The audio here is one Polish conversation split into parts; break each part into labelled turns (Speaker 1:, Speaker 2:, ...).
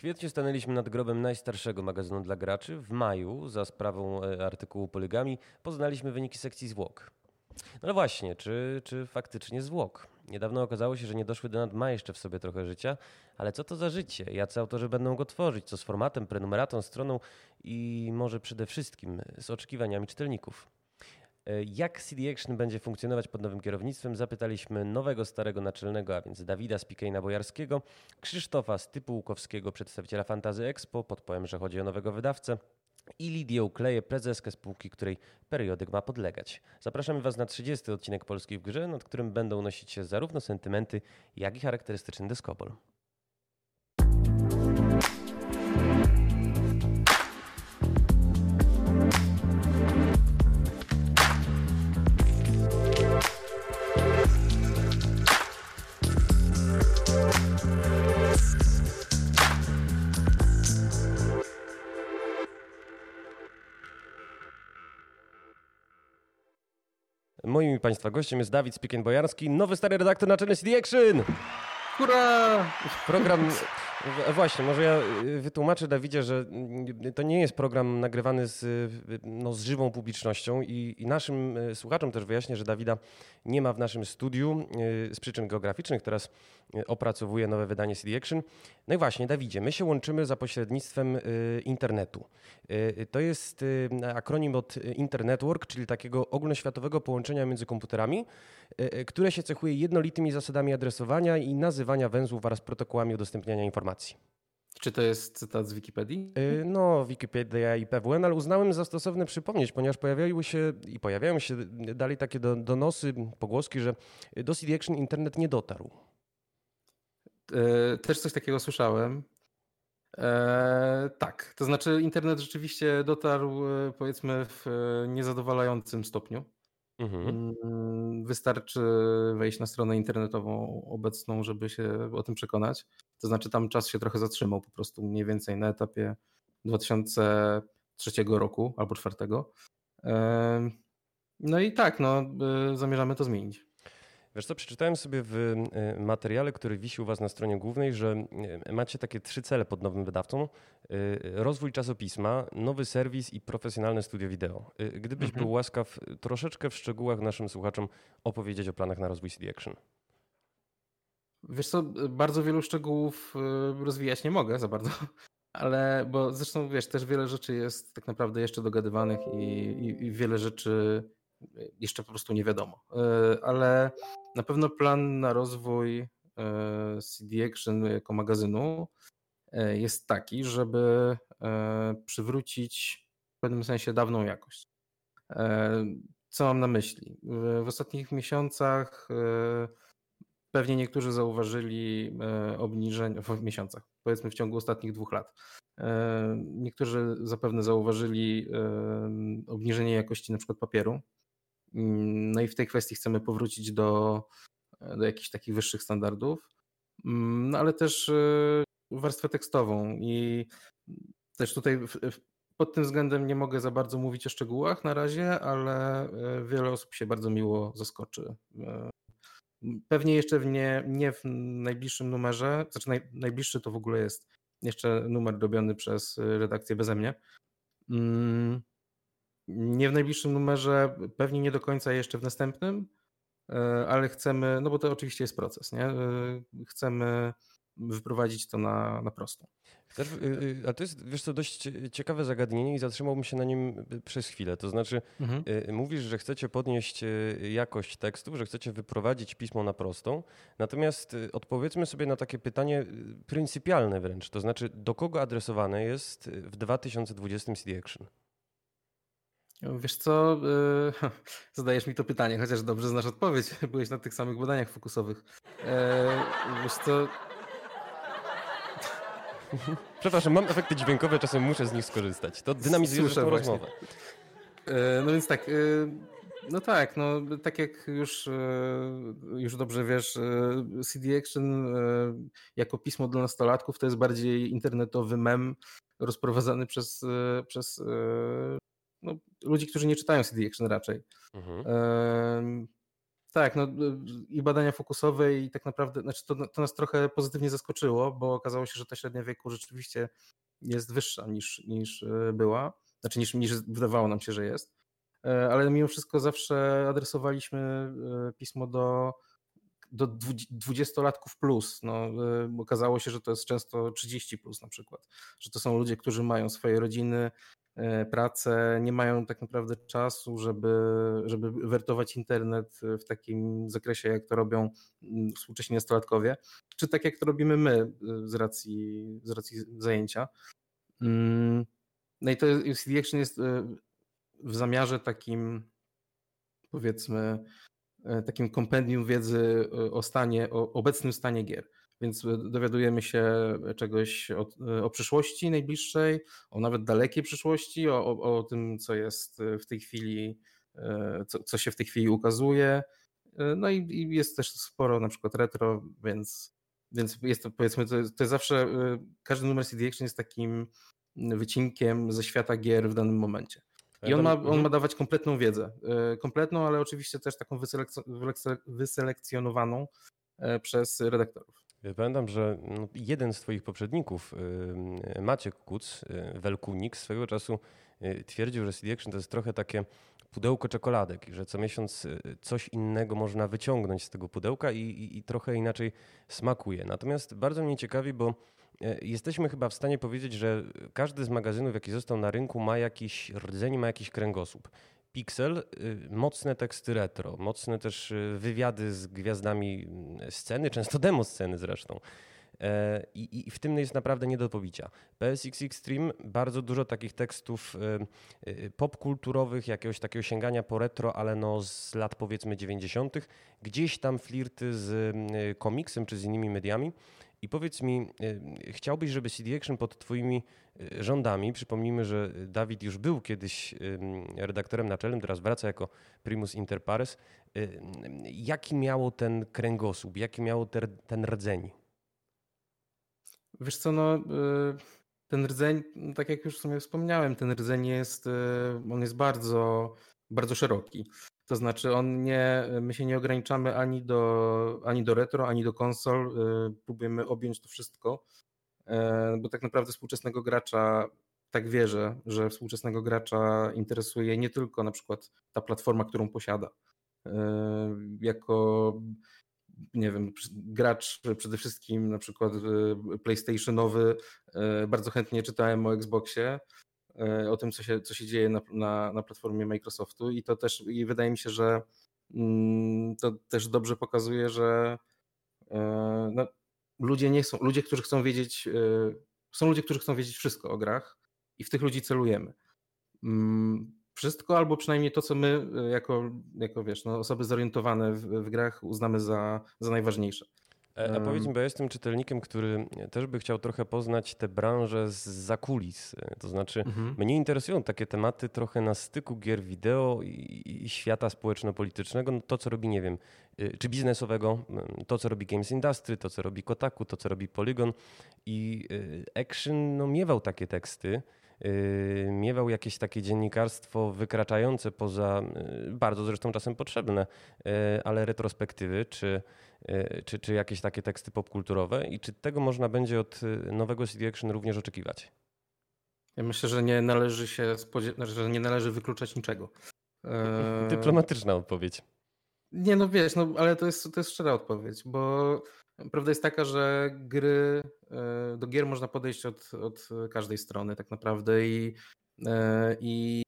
Speaker 1: kwietniu stanęliśmy nad grobem najstarszego magazynu dla graczy. W maju, za sprawą e, artykułu Poligami, poznaliśmy wyniki sekcji zwłok. No właśnie, czy, czy faktycznie zwłok? Niedawno okazało się, że niedoszły Donat ma jeszcze w sobie trochę życia, ale co to za życie? Jacy autorzy będą go tworzyć? Co z formatem, prenumeratą, stroną i może przede wszystkim z oczekiwaniami czytelników? E, jak CD Action będzie funkcjonować pod nowym kierownictwem? Zapytaliśmy nowego starego naczelnego, a więc Dawida Spikejna Bojarskiego, Krzysztofa Stypułkowskiego, przedstawiciela Fantazy Expo, podpowiem, że chodzi o nowego wydawcę, i Lidię Ukleję, prezeskę spółki, której periodyk ma podlegać. Zapraszamy Was na 30. odcinek Polskiej w Grze, nad którym będą unosić się zarówno sentymenty, jak i charakterystyczny deskobol. Moim i Państwa gościem jest Dawid Spiken-Bojarski, nowy stary redaktor naczelny CD Action.
Speaker 2: Hurra!
Speaker 1: Program, właśnie, może ja y, wytłumaczę Dawidzie, że y, to nie jest program nagrywany z, y, no, z żywą publicznością i, i naszym słuchaczom też wyjaśnię, że Dawida nie ma w naszym studiu z przyczyn geograficznych. Teraz opracowuje nowe wydanie CD Action. No i właśnie, Dawidzie, my się łączymy za pośrednictwem internetu. To jest akronim od Internetwork, czyli takiego ogólnoświatowego połączenia między komputerami, które się cechuje jednolitymi zasadami adresowania i nazywania węzłów oraz protokołami udostępniania informacji.
Speaker 2: Czy to jest cytat z Wikipedii?
Speaker 1: No, Wikipedia i PWN, ale uznałem za stosowne przypomnieć, ponieważ pojawiały się i pojawiają się dalej takie donosy, pogłoski, że do CD Action internet nie dotarł.
Speaker 2: E, też coś takiego słyszałem. E, tak, to znaczy internet rzeczywiście dotarł e, powiedzmy w niezadowalającym stopniu. Mhm. Mm, wystarczy wejść na stronę internetową obecną, żeby się o tym przekonać. To znaczy, tam czas się trochę zatrzymał, po prostu mniej więcej na etapie 2003 roku albo 2004. No i tak, no, y, zamierzamy to zmienić.
Speaker 1: Wiesz co, przeczytałem sobie w y, materiale, który wisi u Was na stronie głównej, że y, macie takie trzy cele pod nowym wydawcą. Y, rozwój czasopisma, nowy serwis i profesjonalne studio wideo. Gdybyś mhm. był łaskaw troszeczkę w szczegółach naszym słuchaczom opowiedzieć o planach na rozwój CD Action.
Speaker 2: Wiesz co, bardzo wielu szczegółów rozwijać nie mogę za bardzo, ale bo zresztą wiesz, też wiele rzeczy jest tak naprawdę jeszcze dogadywanych i, i, i wiele rzeczy jeszcze po prostu nie wiadomo. E, ale na pewno plan na rozwój e, CD Action jako magazynu e, jest taki, żeby przywrócić w pewnym sensie dawną jakość. Co mam na myśli? W ostatnich miesiącach pewnie niektórzy zauważyli obniżenie, w miesiącach, powiedzmy w ciągu ostatnich dwóch lat. Niektórzy zapewne zauważyli obniżenie jakości na przykład papieru, no i w tej kwestii chcemy powrócić do, do jakichś takich wyższych standardów, mm, no ale też y, warstwę tekstową i też tutaj pod tym względem nie mogę za bardzo mówić o szczegółach na razie, ale y, wiele osób się bardzo miło zaskoczy. Y, pewnie jeszcze w nie, nie w najbliższym numerze, znaczy naj, najbliższy to w ogóle jest jeszcze numer robiony przez redakcję beze mnie. Nie w najbliższym numerze, pewnie nie do końca jeszcze w następnym, e, ale chcemy, no bo to oczywiście jest proces, nie? E, chcemy wyprowadzić to na, na prostą.
Speaker 1: Y, a to jest, wiesz co, dość ciekawe zagadnienie i zatrzymałbym się na nim przez chwilę. To znaczy, mhm. Mówisz, że chcecie podnieść jakość tekstów, że chcecie wyprowadzić pismo na prostą, natomiast odpowiedzmy sobie na takie pytanie pryncypialne wręcz, to znaczy, do kogo adresowane jest w 2020 CD Action?
Speaker 2: Wiesz co, yy, zadajesz mi to pytanie, chociaż dobrze znasz odpowiedź. Byłeś na tych samych badaniach fokusowych. Yy, wiesz co...
Speaker 1: Przepraszam, mam efekty dźwiękowe, czasem muszę z nich skorzystać. To dynamizuje Słyszę rozmowę.
Speaker 2: Yy, no więc tak, no tak, no tak jak już, już dobrze wiesz, CD Action jako pismo dla nastolatków to jest bardziej internetowy mem rozprowadzany przez, przez no, ludzi, którzy nie czytają CD Action raczej. Mhm. Tak, no i badania fokusowe i tak naprawdę, znaczy to, to nas trochę pozytywnie zaskoczyło, bo okazało się, że ta średnia wieku rzeczywiście jest wyższa niż, niż e, była, znaczy niż, niż wydawało nam się, że jest. E, ale mimo wszystko zawsze adresowaliśmy e, pismo do, do 20-latków plus. No, okazało się, że to jest często 30 plus na przykład, że to są ludzie, którzy mają swoje rodziny, pracę, nie mają tak naprawdę czasu, żeby, żeby wertować internet w takim zakresie, jak to robią mm, współcześni nastolatkowie, czy tak jak to robimy my e, z racji, z racji zajęcia. Mm, no i to CD Action jest e, w zamiarze takim powiedzmy takim kompendium wiedzy o stanie, o obecnym stanie gier więc e, dowiadujemy się czegoś o, e, o przyszłości najbliższej, o nawet dalekiej przyszłości, o, o, o tym, co jest w tej chwili, e, co, co, się w tej chwili ukazuje. No i, i, jest też sporo na przykład retro, więc, więc jest to powiedzmy, to, to jest zawsze, każdy numer CD Action jest takim wycinkiem ze świata gier w danym momencie. I on ma, on mhm. ma dawać kompletną wiedzę. Kompletną, ale oczywiście też taką wyselekcjonowaną przez redaktorów.
Speaker 1: Pamiętam, że no, jeden z Twoich poprzedników, Maciek Kuc, y, Welkunik, swego czasu y, twierdził, że CD Action to jest trochę takie pudełko czekoladek i że co miesiąc y, coś innego można wyciągnąć z tego pudełka i, i, i trochę inaczej smakuje. Natomiast bardzo mnie ciekawi, bo jesteśmy chyba w stanie powiedzieć, że każdy z magazynów, jaki został na rynku, ma jakiś rdzeń, ma jakiś kręgosłup. Pixel, y, mocne teksty retro, mocne też y, wywiady z gwiazdami mm, sceny, często demo sceny zresztą. E, I, I, w tym jest naprawdę nie do pobicia. PSX Extreme bardzo dużo takich tekstów y, popkulturowych, jakiegoś takiego sięgania po retro, ale no z lat powiedzmy 90., gdzieś tam flirty z komiksem czy z innymi mediami. I powiedz mi, y, chciałbyś, żeby CD Action pod Twoimi y, rządami, przypomnijmy, że Dawid już był kiedyś redaktorem naczelnym, teraz wraca jako primus inter pares. Y, jaki miało ten kręgosłup, jaki miało ten rdzeń?
Speaker 2: Wiesz co, no ten rdzeń, tak jak już w sumie wspomniałem, ten rdzeń jest, on jest bardzo, bardzo szeroki. To znaczy on nie, my się nie ograniczamy ani do, ani do retro, ani do konsol. Y, próbujemy objąć to wszystko, e, bo tak naprawdę współczesnego gracza tak wierzę, że współczesnego gracza interesuje nie tylko na przykład ta platforma, którą posiada. E, jako nie wiem, gracz przede wszystkim na przykład y, PlayStationowy, e, bardzo chętnie czytałem o Xboxie, o tym, co się, co się dzieje na, na, na platformie Microsoftu i to też i wydaje mi się, że mm, to też dobrze pokazuje, że e, no, ludzie nie są, ludzie, którzy chcą wiedzieć, e, są ludzie, którzy chcą wiedzieć wszystko o grach i w tych ludzi celujemy. Mm, wszystko, albo przynajmniej to, co my jako, jako wiesz, no, osoby zorientowane w, w grach uznamy za, za najważniejsze.
Speaker 1: E, a powiedz mi, bo ja jestem czytelnikiem, który też by chciał trochę poznać tę branżę z zakulis. E, to znaczy, mhm. mnie interesują takie tematy trochę na styku gier wideo i, i świata społeczno-politycznego. No to, co robi, nie wiem, e, czy biznesowego, to, co robi Games Industry, to, co robi Kotaku, to, co robi Polygon. I Action no, miewał takie teksty miewał jakieś takie dziennikarstwo wykraczające poza, bardzo zresztą czasem potrzebne, ale retrospektywy, czy czy, czy jakieś takie teksty popkulturowe i czy tego można będzie od nowego CD Action również oczekiwać?
Speaker 2: Ja myślę, że nie należy się spodziewać, że nie należy wykluczać niczego.
Speaker 1: E, Dyplomatyczna odpowiedź.
Speaker 2: Nie, no wiesz, no, ale to jest, to jest szczera odpowiedź, bo prawda jest taka, że gry, do gier można podejść od, od każdej strony tak naprawdę i, i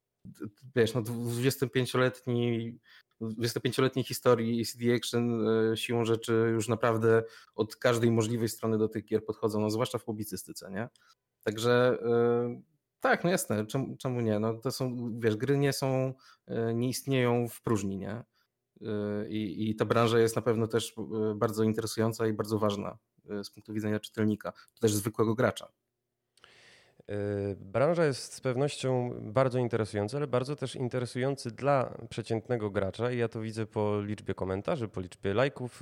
Speaker 2: wiesz, no 25-letni 25-letniej historii CD Action e, siłą rzeczy już naprawdę od każdej możliwej strony do tych gier podchodzą, no zwłaszcza w publicystyce, nie? Także e, tak, no jasne, czemu, czemu nie? No to są, wiesz, gry nie są, e, nie istnieją w próżni, nie? I, I ta branża jest na pewno też bardzo interesująca i bardzo ważna z punktu widzenia czytelnika, też zwykłego gracza.
Speaker 1: Branża jest z pewnością bardzo interesująca, ale bardzo też interesujący dla przeciętnego gracza i ja to widzę po liczbie komentarzy, po liczbie lajków,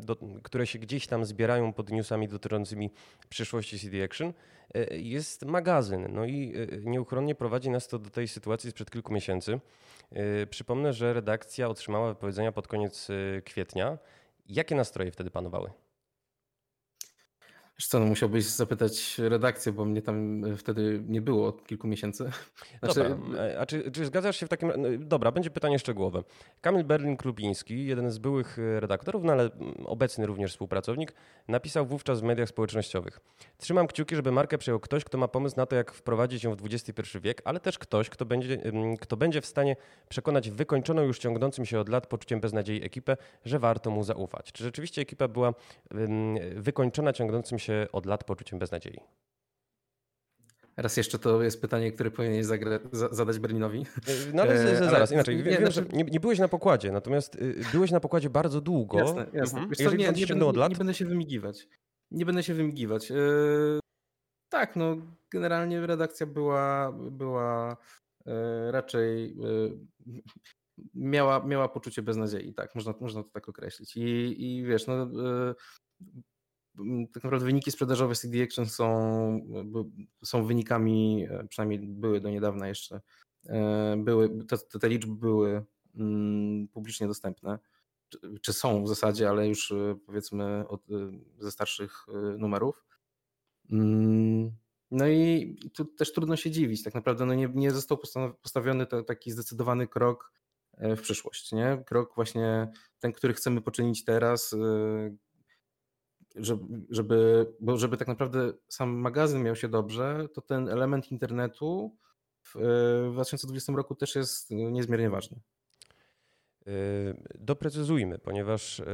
Speaker 1: do, które się gdzieś tam zbierają pod newsami dotyczącymi przyszłości CD Action. Jest magazyn, no i nieuchronnie prowadzi nas to do tej sytuacji sprzed kilku miesięcy. Przypomnę, że redakcja otrzymała wypowiedzenia pod koniec kwietnia. Jakie nastroje wtedy panowały?
Speaker 2: Wiesz co, no musiałbyś zapytać redakcję, bo mnie tam e, wtedy nie było od kilku miesięcy.
Speaker 1: Znaczy... Dobra, e, a czy, czy zgadzasz się w takim... No, dobra, będzie pytanie szczegółowe. Kamil Berlin-Klubiński, jeden z byłych e, redaktorów, no ale obecny również współpracownik, napisał wówczas w mediach społecznościowych. Trzymam kciuki, żeby markę przejął ktoś, kto ma pomysł na to, jak wprowadzić ją w XXI wiek, ale też ktoś, kto będzie, kto będzie w stanie przekonać wykończoną już ciągnącym się od lat poczuciem beznadziei ekipę, że warto mu zaufać. Czy rzeczywiście ekipa była wykończona ciągnącym się się od lat poczuciem beznadziei.
Speaker 2: Raz jeszcze to jest pytanie, które powinieneś zadać Berlinowi.
Speaker 1: No ale z, z, zaraz, inaczej. Nie, wiem, znaczy... nie, nie, byłeś na pokładzie, natomiast y, byłeś na pokładzie bardzo długo.
Speaker 2: Jasne, jasne. Mhm. Co, nie, nie, będę, od lat... nie będę się wymigiwać. Nie będę się wymigiwać. Yy, tak, no generalnie redakcja była, była yy, raczej yy, miała, miała poczucie beznadziei, tak, można, można to tak określić. I, i wiesz, no tak naprawdę wyniki sprzedażowe CD Action są, są wynikami, e, przynajmniej były do niedawna jeszcze, e, były, te, te liczby były mm, publicznie dostępne, czy, czy, są w zasadzie, ale już e, powiedzmy od, ze starszych numerów. Mm, no i tu też trudno się dziwić. Tak naprawdę no nie, nie został postawiony taki zdecydowany krok w przyszłość. Nie? Krok właśnie ten, który chcemy poczynić teraz, żeby, bo żeby tak naprawdę sam magazyn miał się dobrze, to ten element internetu w 2020 roku też jest niezmiernie ważny.
Speaker 1: Yy, doprecyzujmy, ponieważ yy,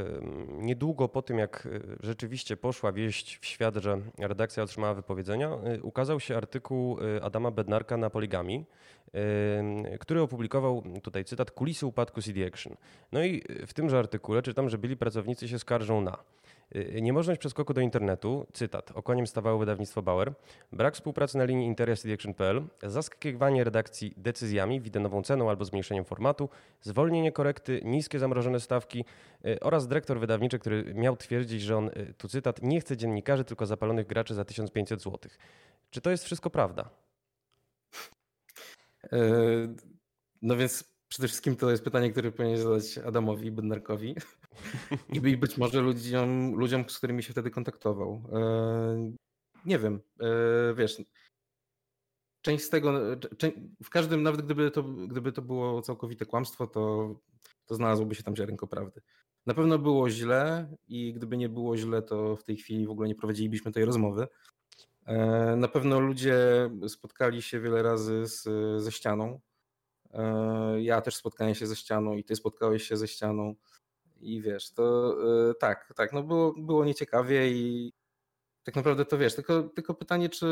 Speaker 1: niedługo po tym, jak yy, rzeczywiście poszła wieść w świat, że redakcja otrzymała wypowiedzenia, ukazał się artykuł Adama Bednarka na Poligami, który opublikował, tutaj cytat, kulisy upadku CD Action. No i w tymże artykule czytam, że byli pracownicy się skarżą na Y, niemożność przeskoku do internetu, cytat, okoniem stawało wydawnictwo Bauer, brak współpracy na linii interestediction.pl, zaskakiwanie redakcji decyzjami, nową ceną albo zmniejszeniem formatu, zwolnienie korekty, niskie zamrożone stawki y, oraz dyrektor wydawniczy, który miał twierdzić, że on, y, tu cytat, nie chce dziennikarzy, tylko zapalonych graczy za 1500 zł. Czy to jest wszystko prawda?
Speaker 2: No więc przede wszystkim to jest pytanie, które powinien zadać Adamowi Bednarkowi i być może ludziom, ludziom, z którymi się wtedy kontaktował. E, nie wiem, e, wiesz, część z tego, w każdym, nawet gdyby to, gdyby to było całkowite kłamstwo, to, to znalazłoby się tam ziarenko prawdy. Na pewno było źle i gdyby nie było źle, to w tej chwili w ogóle nie prowadzilibyśmy tej rozmowy. E, na pewno ludzie spotkali się wiele razy z, ze ścianą, E, ja też spotkałem się ze ścianą i ty spotkałeś się ze ścianą. I wiesz, to e, tak, tak, no było, było nieciekawie i tak naprawdę to wiesz, tylko, tylko pytanie, czy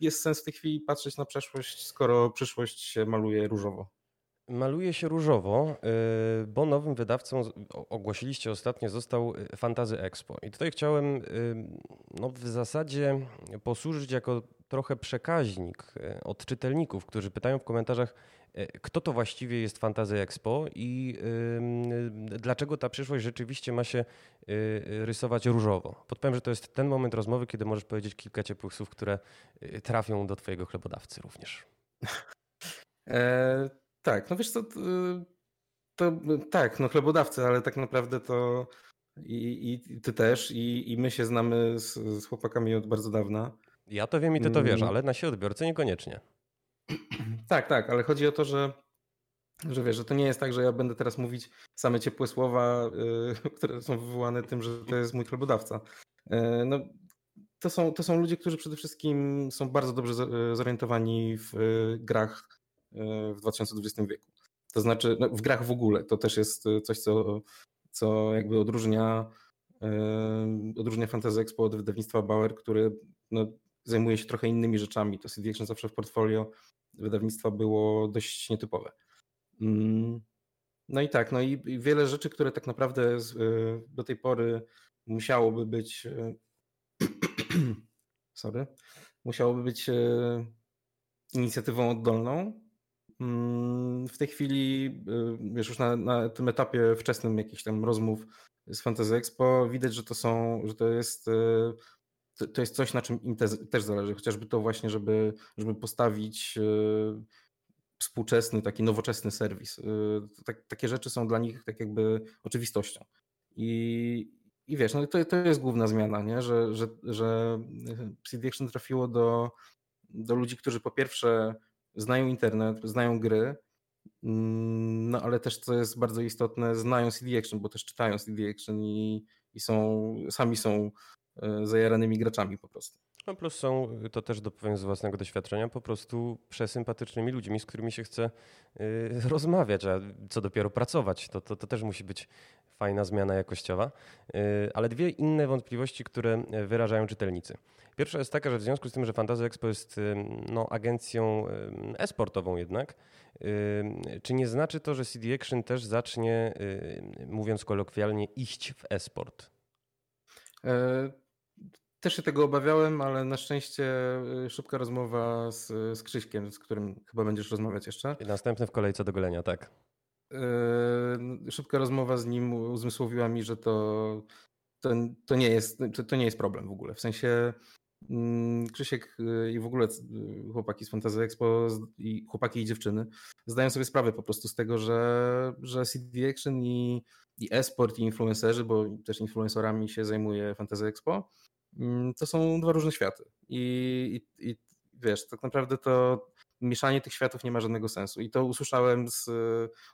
Speaker 2: jest sens w tej chwili patrzeć na przeszłość, skoro przyszłość się maluje różowo?
Speaker 1: Maluje się różowo, e, bo nowym wydawcą ogłosiliście ostatnio został Fantazy Expo. I tutaj chciałem no, w zasadzie posłużyć jako trochę przekaźnik od czytelników, którzy pytają w komentarzach, E, kto to właściwie jest Fantasy Expo i dlaczego ta przyszłość rzeczywiście ma się y, rysować różowo? Podpowiem, że to jest ten moment rozmowy, kiedy możesz powiedzieć kilka ciepłych słów, które y, trafią do twojego chlebodawcy również.
Speaker 2: Tak, no wiesz co, to, to, tak, no chlebodawcy, ale tak naprawdę to i, i ty też i, i my się znamy z, z chłopakami od bardzo dawna.
Speaker 1: Ja to wiem i ty to wiesz, mm. ale nasi odbiorcy niekoniecznie.
Speaker 2: Tak, tak, ale chodzi o to, że, że wiesz, że to nie jest tak, że ja będę teraz mówić same ciepłe słowa, yy, które są wywołane tym, że to jest mój chlebodawca. Yy, no, to, są, to są ludzie, którzy przede wszystkim są bardzo dobrze zorientowani w grach y, w 2020 wieku. To znaczy, no, w grach w ogóle. To też jest coś, co, co jakby odróżnia, y, odróżnia Fantasy Expo od wydawnictwa Bauer, który no, zajmuje się trochę innymi rzeczami. To CD Action zawsze w portfolio wydawnictwa było dość nietypowe. Mm, no i tak, no i wiele rzeczy, które tak naprawdę y, do tej pory musiałoby być y, sorry, musiałoby być inicjatywą oddolną. Mm, w tej chwili, wiesz, już na, na tym etapie wczesnym jakichś tam rozmów z Fantasy Expo widać, że to są, że to jest to, to jest coś, na czym im te, też zależy, chociażby to właśnie, żeby, żeby postawić yy, współczesny, taki nowoczesny serwis. Tak, takie rzeczy są dla nich tak jakby oczywistością. I, i wiesz, no to, to jest główna zmiana, nie? Że, że, że CD Action trafiło do, do ludzi, którzy po pierwsze znają internet, znają gry, mm, no ale też, co jest bardzo istotne, znają CD Action, bo też czytają CD Action i, i są, sami są E, zajaranymi graczami po prostu.
Speaker 1: No plus są, to też dopowiem z własnego doświadczenia, po prostu przesympatycznymi ludźmi, z którymi się chce y, rozmawiać, a co dopiero pracować. To, to, to też musi być fajna zmiana jakościowa. Y, ale dwie inne wątpliwości, które wyrażają czytelnicy. Pierwsza jest taka, że w związku z tym, że Fantasy Expo jest y, no, agencją e-sportową jednak, czy nie znaczy to, że CD Action też zacznie, mówiąc kolokwialnie, iść w e-sport?
Speaker 2: E, też się tego obawiałem, ale na szczęście y, szybka rozmowa z, z Krzyśkiem, z którym chyba będziesz rozmawiać jeszcze.
Speaker 1: I następny w kolejce do golenia, tak.
Speaker 2: Yy, szybka rozmowa z nim uzmysłowiła mi, że to, to, to, nie jest, to nie jest problem w ogóle. W sensie yy, Krzysiek y, i w ogóle y, chłopaki z Fantasy Expo i chłopaki i dziewczyny zdają sobie sprawę po prostu z tego, że, że CD Action i, i esport i influencerzy, bo też influencerami się zajmuje Fantasy Expo, Mm, to są dwa różne światy. I, i, i wiesz, tak naprawdę to mieszanie tych światów nie ma żadnego sensu. I to usłyszałem z,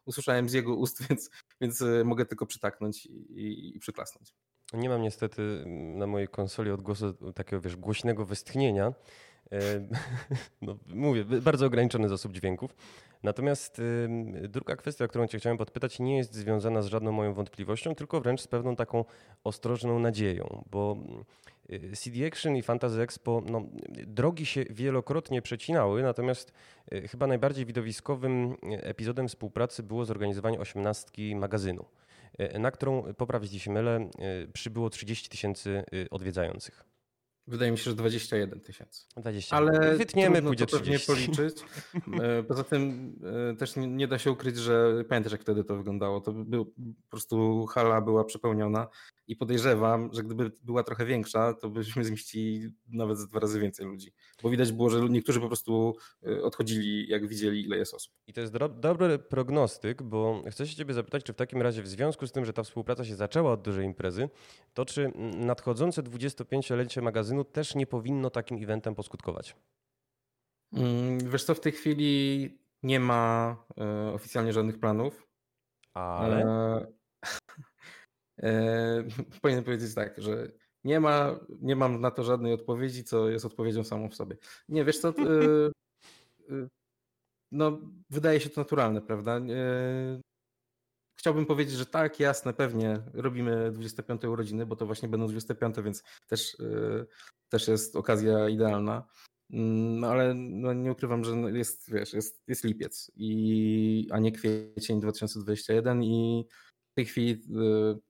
Speaker 2: usłyszałem z jego ust, więc, więc e, mogę tylko przytaknąć i, i, przyklasnąć.
Speaker 1: Nie mam niestety na mojej konsoli odgłosu takiego, wiesz, głośnego westchnienia. E, no, mówię, bardzo ograniczony zasób dźwięków. Natomiast druga kwestia, którą Cię chciałem podpytać, nie jest związana z żadną moją wątpliwością, tylko wręcz z pewną taką ostrożną nadzieją, bo Y, CD Action i Fantasy Expo, no, drogi się wielokrotnie przecinały, natomiast y, chyba najbardziej widowiskowym y, epizodem współpracy było zorganizowanie osiemnastki magazynu, na którą, poprawić jeśli mylę, przybyło 30 tysięcy odwiedzających.
Speaker 2: Wydaje mi się, że 21 tysięcy.
Speaker 1: 20. Ale wytniemy, pójdzie to
Speaker 2: pewnie policzyć. E, poza tym e, też nie, da się ukryć, że pamiętasz jak wtedy to wyglądało. To był, po prostu hala była przepełniona i podejrzewam, że gdyby była trochę większa, to byśmy zmieścili nawet dwa razy więcej ludzi. Bo widać było, że niektórzy po prostu e, odchodzili, jak widzieli, ile jest osób.
Speaker 1: I to jest dobry prognostyk, bo chcę się ciebie zapytać, czy w takim razie w związku z tym, że ta współpraca się zaczęła od dużej imprezy, to czy nadchodzące 25-lecie magazynu też nie powinno takim eventem poskutkować?
Speaker 2: Mm, wiesz co, w tej chwili nie ma e, oficjalnie żadnych planów.
Speaker 1: Ale... E,
Speaker 2: powinien powiedzieć tak, że nie ma, nie mam na to żadnej odpowiedzi, co jest odpowiedzią samą w sobie. Nie, wiesz co, e, e, no wydaje się to naturalne, prawda? Chciałbym powiedzieć, że tak, jasne, pewnie robimy 25 urodziny, bo to właśnie będą 25, więc też, też jest okazja idealna. No ale no nie ukrywam, że jest, wiesz, jest, jest lipiec, i, a nie kwiecień 2021 i tej chwili y,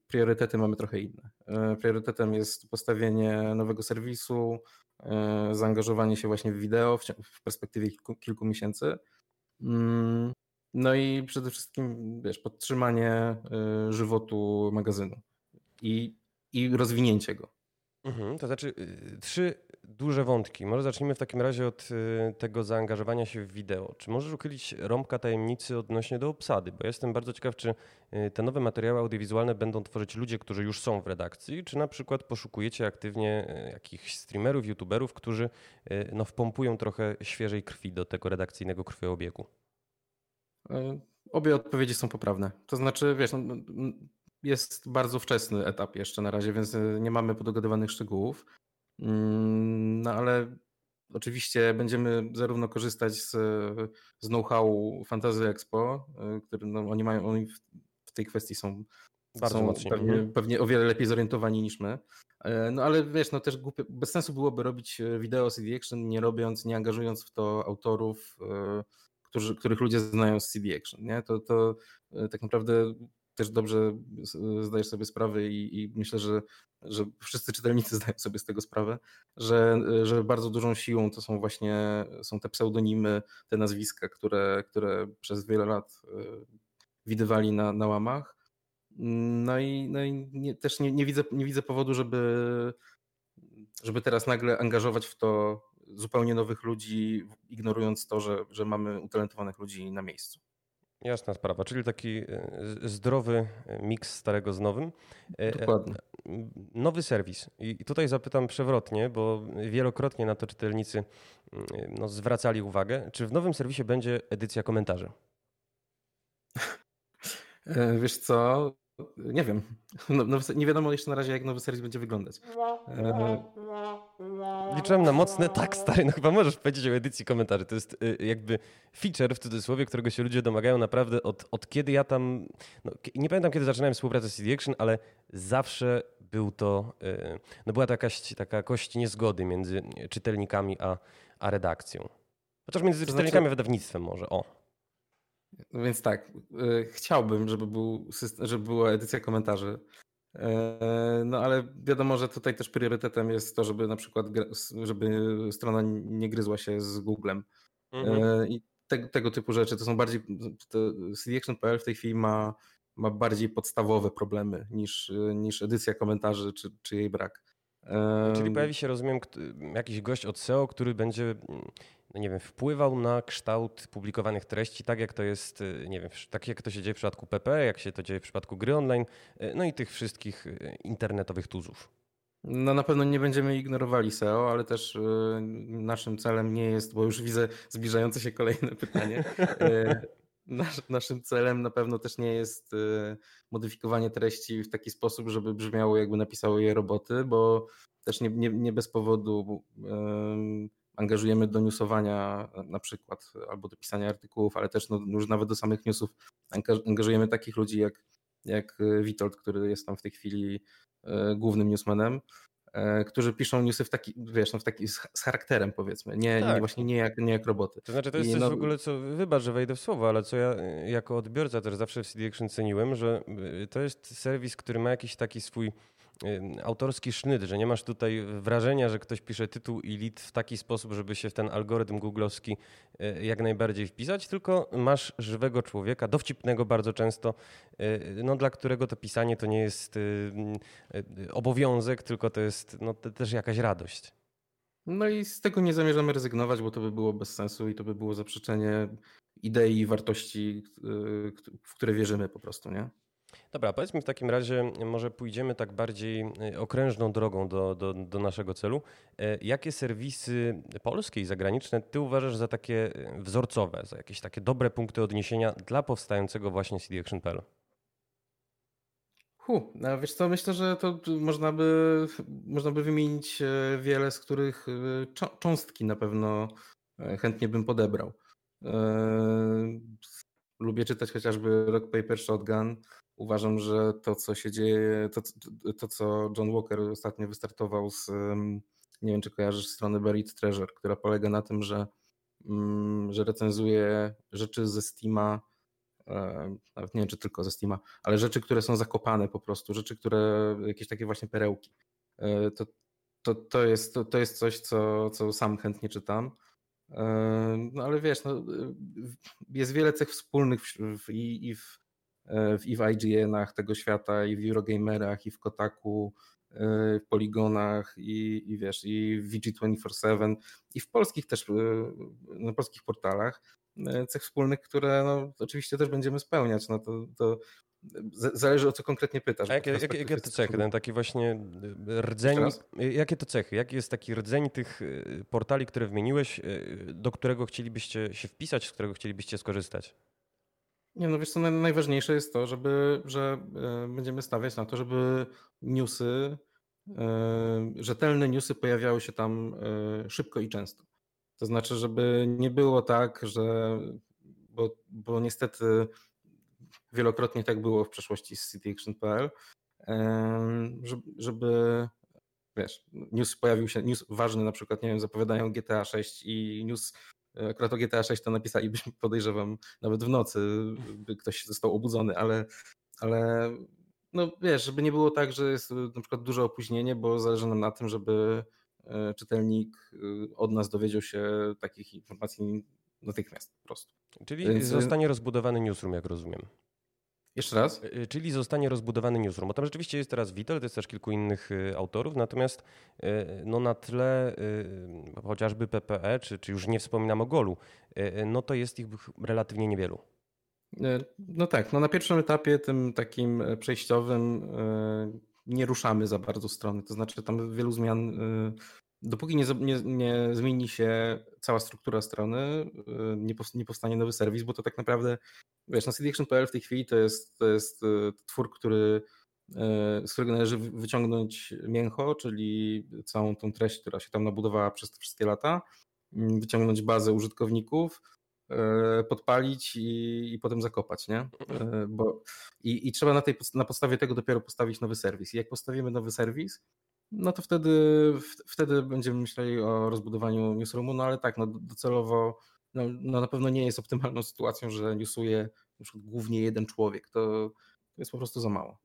Speaker 2: priorytety mamy trochę inne. Y, priorytetem jest postawienie nowego serwisu, y, zaangażowanie się właśnie w wideo w, perspektywie kilku, kilku miesięcy. Mm, no i przede wszystkim, wiesz, podtrzymanie żywotu magazynu i, i rozwinięcie go.
Speaker 1: Mhm, to znaczy, trzy duże wątki. Może zacznijmy w takim razie od y, tego zaangażowania się w wideo. Czy możesz uchylić rąbka tajemnicy odnośnie do obsady? Bo jestem bardzo ciekaw, czy y, te nowe materiały audiowizualne będą tworzyć ludzie, którzy już są w redakcji, czy na przykład poszukujecie aktywnie y, jakichś streamerów, youtuberów, którzy no, wpompują trochę świeżej krwi do tego redakcyjnego krwiobiegu?
Speaker 2: E, obie odpowiedzi są poprawne. To znaczy, wiesz, no, jest bardzo wczesny etap jeszcze na razie, więc nie mamy podogadywanych szczegółów. Mm, no ale oczywiście będziemy zarówno korzystać z, z know-how Fantasy Expo, y, który no, oni mają, oni w tej kwestii są,
Speaker 1: Bardzo
Speaker 2: pewnie, mhm. pewnie o wiele lepiej zorientowani niż my. E, no ale wiesz, no też głupie, bez sensu byłoby robić e, wideo CD Action, nie robiąc, nie angażując w to autorów, e, którzy, których ludzie znają z CD Action. Nie? To, to tak naprawdę też dobrze zdajesz sobie sprawę i, i myślę, że, że wszyscy czytelnicy zdają sobie z tego sprawę, że, że bardzo dużą siłą to są właśnie są te pseudonimy, te nazwiska, które, które przez wiele lat widywali na, na łamach. No i, no i nie, też nie, nie, widzę, nie widzę powodu, żeby, żeby teraz nagle angażować w to zupełnie nowych ludzi, ignorując to, że, że mamy utalentowanych ludzi na miejscu.
Speaker 1: Jasna sprawa, czyli taki e, zdrowy miks starego z nowym.
Speaker 2: E, e, Dokładnie.
Speaker 1: Nowy serwis. I tutaj zapytam przewrotnie, bo wielokrotnie na to czytelnicy no, zwracali uwagę. Czy w nowym serwisie będzie edycja komentarzy?
Speaker 2: Wiesz co, nie wiem. No, nie wiadomo jeszcze na razie, jak nowy serwis będzie wyglądać. E...
Speaker 1: Liczyłem na mocne tak, stary. No chyba możesz powiedzieć o edycji komentarzy. To jest y, jakby feature w cudzysłowie, którego się ludzie domagają naprawdę od, od kiedy ja tam. No, nie pamiętam, kiedy zaczynałem współpracę z CD Action, ale zawsze był to. Y, no była to jakaś taka kość niezgody między czytelnikami a, a redakcją. Chociaż między to czytelnikami znaczy... a wydawnictwem może. O.
Speaker 2: No więc tak, e, chciałbym, żeby, był system, żeby była edycja komentarzy. E, no ale wiadomo, że tutaj też priorytetem jest to, żeby na przykład żeby strona nie gryzła się z Googlem. E, mhm. I te, tego typu rzeczy to są bardziej. CDAction.pl w tej chwili ma, ma bardziej podstawowe problemy niż, niż edycja komentarzy czy, czy jej brak.
Speaker 1: Czyli pojawi się, rozumiem, jakiś gość od SEO, który będzie no nie wiem, wpływał na kształt publikowanych treści, tak jak to jest, y, nie wiem, tak jak to się dzieje w przypadku PP, jak się to dzieje w przypadku gry online, y, no i tych wszystkich internetowych tuzów.
Speaker 2: No na pewno nie będziemy ignorowali SEO, ale też naszym celem nie jest, bo już widzę zbliżające się kolejne pytanie. Nasz, naszym celem na pewno też nie jest modyfikowanie treści w taki sposób, żeby brzmiało jakby napisały je roboty, bo też nie, nie, nie bez powodu angażujemy do newsowania na przykład albo do pisania artykułów, ale też no, już nawet do samych newsów angażujemy takich ludzi jak, jak Witold, który jest tam w tej chwili głównym newsmanem, którzy piszą newsy w taki, wiesz, no w taki z, charakterem powiedzmy, nie, tak. nie właśnie nie jak, nie jak roboty.
Speaker 1: To znaczy to jest I coś no... w ogóle, co, wybacz, że wejdę w słowo, ale co ja jako odbiorca też zawsze w CD Action ceniłem, że to jest serwis, który ma jakiś taki swój autorski sznyt, że nie masz tutaj wrażenia, że ktoś pisze tytuł i lit w taki sposób, żeby się w ten algorytm googlowski e, jak najbardziej wpisać, tylko masz żywego człowieka, dowcipnego bardzo często, e, no, dla którego to pisanie to nie jest e, obowiązek, tylko to jest no, też jakaś radość.
Speaker 2: No i z tego nie zamierzamy rezygnować, bo to by było bez sensu i to by było zaprzeczenie idei i wartości, w które wierzymy po prostu, nie?
Speaker 1: Dobra, powiedzmy w takim razie, może pójdziemy tak bardziej e, okrężną drogą do, do, do, naszego celu. E, jakie serwisy polskie i zagraniczne ty uważasz za takie e, wzorcowe, za jakieś takie dobre punkty odniesienia dla powstającego właśnie CD Action.pl?
Speaker 2: Hu, no wiesz co, myślę, że to można by, można by wymienić wiele, z których cząstki na pewno chętnie bym podebrał. Lubię czytać chociażby Rock Paper Shotgun, Uważam, że to, co się dzieje, to, to co John Walker ostatnio wystartował z, nie wiem czy kojarzysz stronę Buried Treasure, która polega na tym, że, mm, że recenzuje rzeczy ze Steama, e, nawet nie wiem czy tylko ze Steama, ale rzeczy, które są zakopane po prostu, rzeczy, które, jakieś takie właśnie perełki. E, to, to, to, jest, to, to jest coś, co, co sam chętnie czytam. E, no ale wiesz, no, jest wiele cech wspólnych w, w, i, i w i w IGN-ach tego świata, i w Eurogamerach, i w Kotaku, y, w Poligonach, i, i wiesz, i w VG247, i w polskich też, y, na polskich portalach cech wspólnych, które no, oczywiście też będziemy spełniać. No to, to Zależy o co konkretnie pytasz.
Speaker 1: A jakie, jakie, jakie to cechy? Ten taki właśnie rdzeń. Jakie to cechy? Jaki jest taki rdzeń tych portali, które wymieniłeś, do którego chcielibyście się wpisać, z którego chcielibyście skorzystać?
Speaker 2: Nie, no wiesz co, najważniejsze jest to, żeby, że e, będziemy stawiać na to, żeby newsy, e, rzetelne newsy pojawiały się tam e, szybko i często. To znaczy, żeby nie było tak, że, bo, bo niestety wielokrotnie tak było w przeszłości z cityaction.pl, żeby wiesz, news pojawił się, news ważny na przykład, nie wiem, zapowiadają GTA 6 i news Akurat o GTA 6 to napisalibyśmy, podejrzewam, nawet w nocy by ktoś został obudzony, ale, ale no wiesz, żeby nie było tak, że jest na przykład duże opóźnienie, bo zależy nam na tym, żeby czytelnik od nas dowiedział się takich informacji natychmiast po prostu.
Speaker 1: Czyli Więc... zostanie rozbudowany newsroom, jak rozumiem.
Speaker 2: Jeszcze raz?
Speaker 1: E, e, czyli zostanie rozbudowany newsroom. Bo tam rzeczywiście jest teraz Vitel, to jest też kilku innych e, autorów, natomiast no na tle chociażby PPE, czy, czy już nie wspominam o Golu, no to jest ich relatywnie niewielu.
Speaker 2: No tak, no na pierwszym etapie, tym takim przejściowym, nie ruszamy za bardzo strony. To znaczy, tam wielu zmian dopóki nie, nie, nie, zmieni się cała struktura strony, y, nie, nie powstanie nowy serwis, bo to tak naprawdę, wiesz, na cdaction.pl w tej chwili to jest, to jest y, twór, który, y, z którego należy wyciągnąć mięcho, czyli całą tą treść, która się tam nabudowała przez te wszystkie lata, mm, wyciągnąć bazę użytkowników, podpalić i, i potem zakopać, nie? Bo, i, I trzeba na, tej, na podstawie tego dopiero postawić nowy serwis. I jak postawimy nowy serwis, no to wtedy, wtedy będziemy myśleli o rozbudowaniu newsroomu, no ale tak, no docelowo no, no na pewno nie jest optymalną sytuacją, że newsuje głównie jeden człowiek. To, to jest po prostu za mało.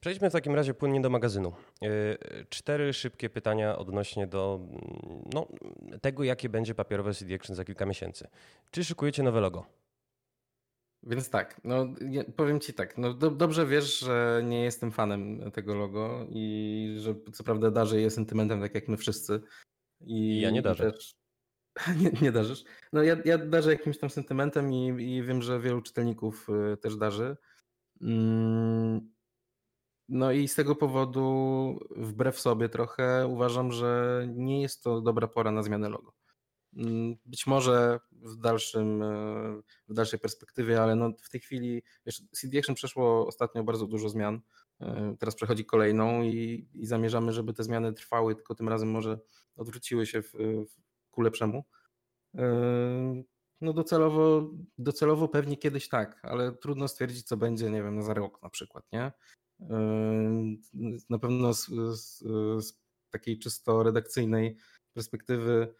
Speaker 1: Przejdźmy w takim razie płynnie do magazynu. E, cztery szybkie pytania odnośnie do no, tego, jakie będzie papierowe CD Action za kilka miesięcy. Czy szykujecie nowe logo?
Speaker 2: Więc tak, no powiem ci tak, no do, dobrze wiesz, że nie jestem fanem tego logo i że co prawda darzę je sentymentem tak jak my wszyscy.
Speaker 1: I ja nie darzę. Też...
Speaker 2: nie, nie darzysz? No ja, ja darzę jakimś tam sentymentem i, i wiem, że wielu czytelników y, też darzy. Mm, no i z tego powodu, wbrew sobie trochę, uważam, że nie jest to dobra pora na zmianę logo. Mm, być może w, dalszym, e, w dalszej perspektywie, ale no w tej chwili wiesz, CD Action przeszło ostatnio bardzo dużo zmian. E, teraz przechodzi kolejną i, i zamierzamy, żeby te zmiany trwały, tylko tym razem może odwróciły się w, w ku lepszemu. E, no docelowo, docelowo pewnie kiedyś tak, ale trudno stwierdzić, co będzie, nie wiem, za rok na przykład, nie? Na pewno z, z, z takiej czysto redakcyjnej perspektywy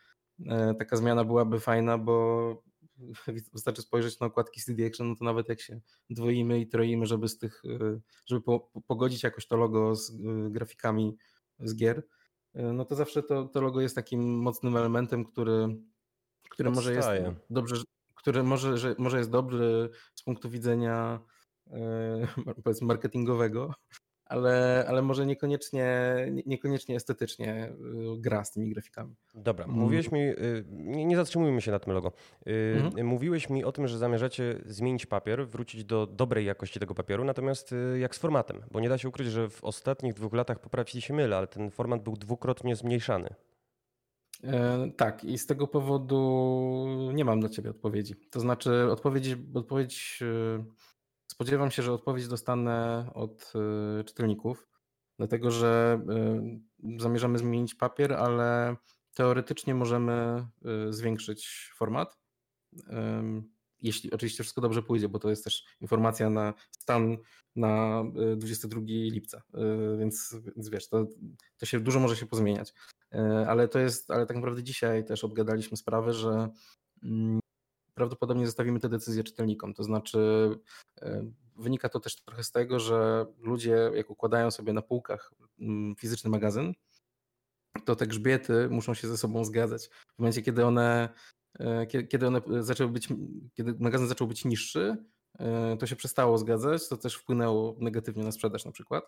Speaker 2: taka zmiana byłaby fajna, bo wystarczy spojrzeć na okładki CD Action, no to nawet jak się dwoimy i troimy, żeby z tych, e, żeby po, pogodzić jakoś to logo z e, grafikami z gier, no to zawsze to, to logo jest takim mocnym elementem, który, który może jest dobrze, który może, że, może jest dobry z punktu widzenia powiedzmy marketingowego, ale, ale może niekoniecznie, niekoniecznie estetycznie y, gra z tymi grafikami.
Speaker 1: Dobra, mm. mówiłeś mi, y, nie, nie zatrzymujmy się na tym logo. Y, mhm. Mówiłeś mi o tym, że zamierzacie zmienić papier, wrócić do dobrej jakości tego papieru, natomiast jak z formatem? Bo nie da się ukryć, że w ostatnich dwóch latach poprawili się mylę, ale ten format był dwukrotnie zmniejszany.
Speaker 2: E, tak, i z tego powodu nie mam dla Ciebie odpowiedzi. To znaczy, odpowiedź, odpowiedź Spodziewam się, że odpowiedź dostanę od y, czytelników, dlatego że y, zamierzamy zmienić papier, ale teoretycznie możemy y, zwiększyć format. Jeśli oczywiście wszystko dobrze pójdzie, bo to jest też informacja na stan na 22 lipca, więc, więc wiesz, to, to się dużo może się pozmieniać. Ale to jest, ale tak naprawdę dzisiaj też obgadaliśmy sprawę, że mm, prawdopodobnie zostawimy tę decyzję czytelnikom. To znaczy, e, wynika to też trochę z tego, że ludzie, jak układają sobie na półkach mm, fizyczny magazyn, to te grzbiety muszą się ze sobą zgadzać. W momencie, kiedy one, e, kiedy one zaczęły być, kiedy magazyn zaczął być niższy, e, to się przestało zgadzać, to też wpłynęło negatywnie na sprzedaż na przykład.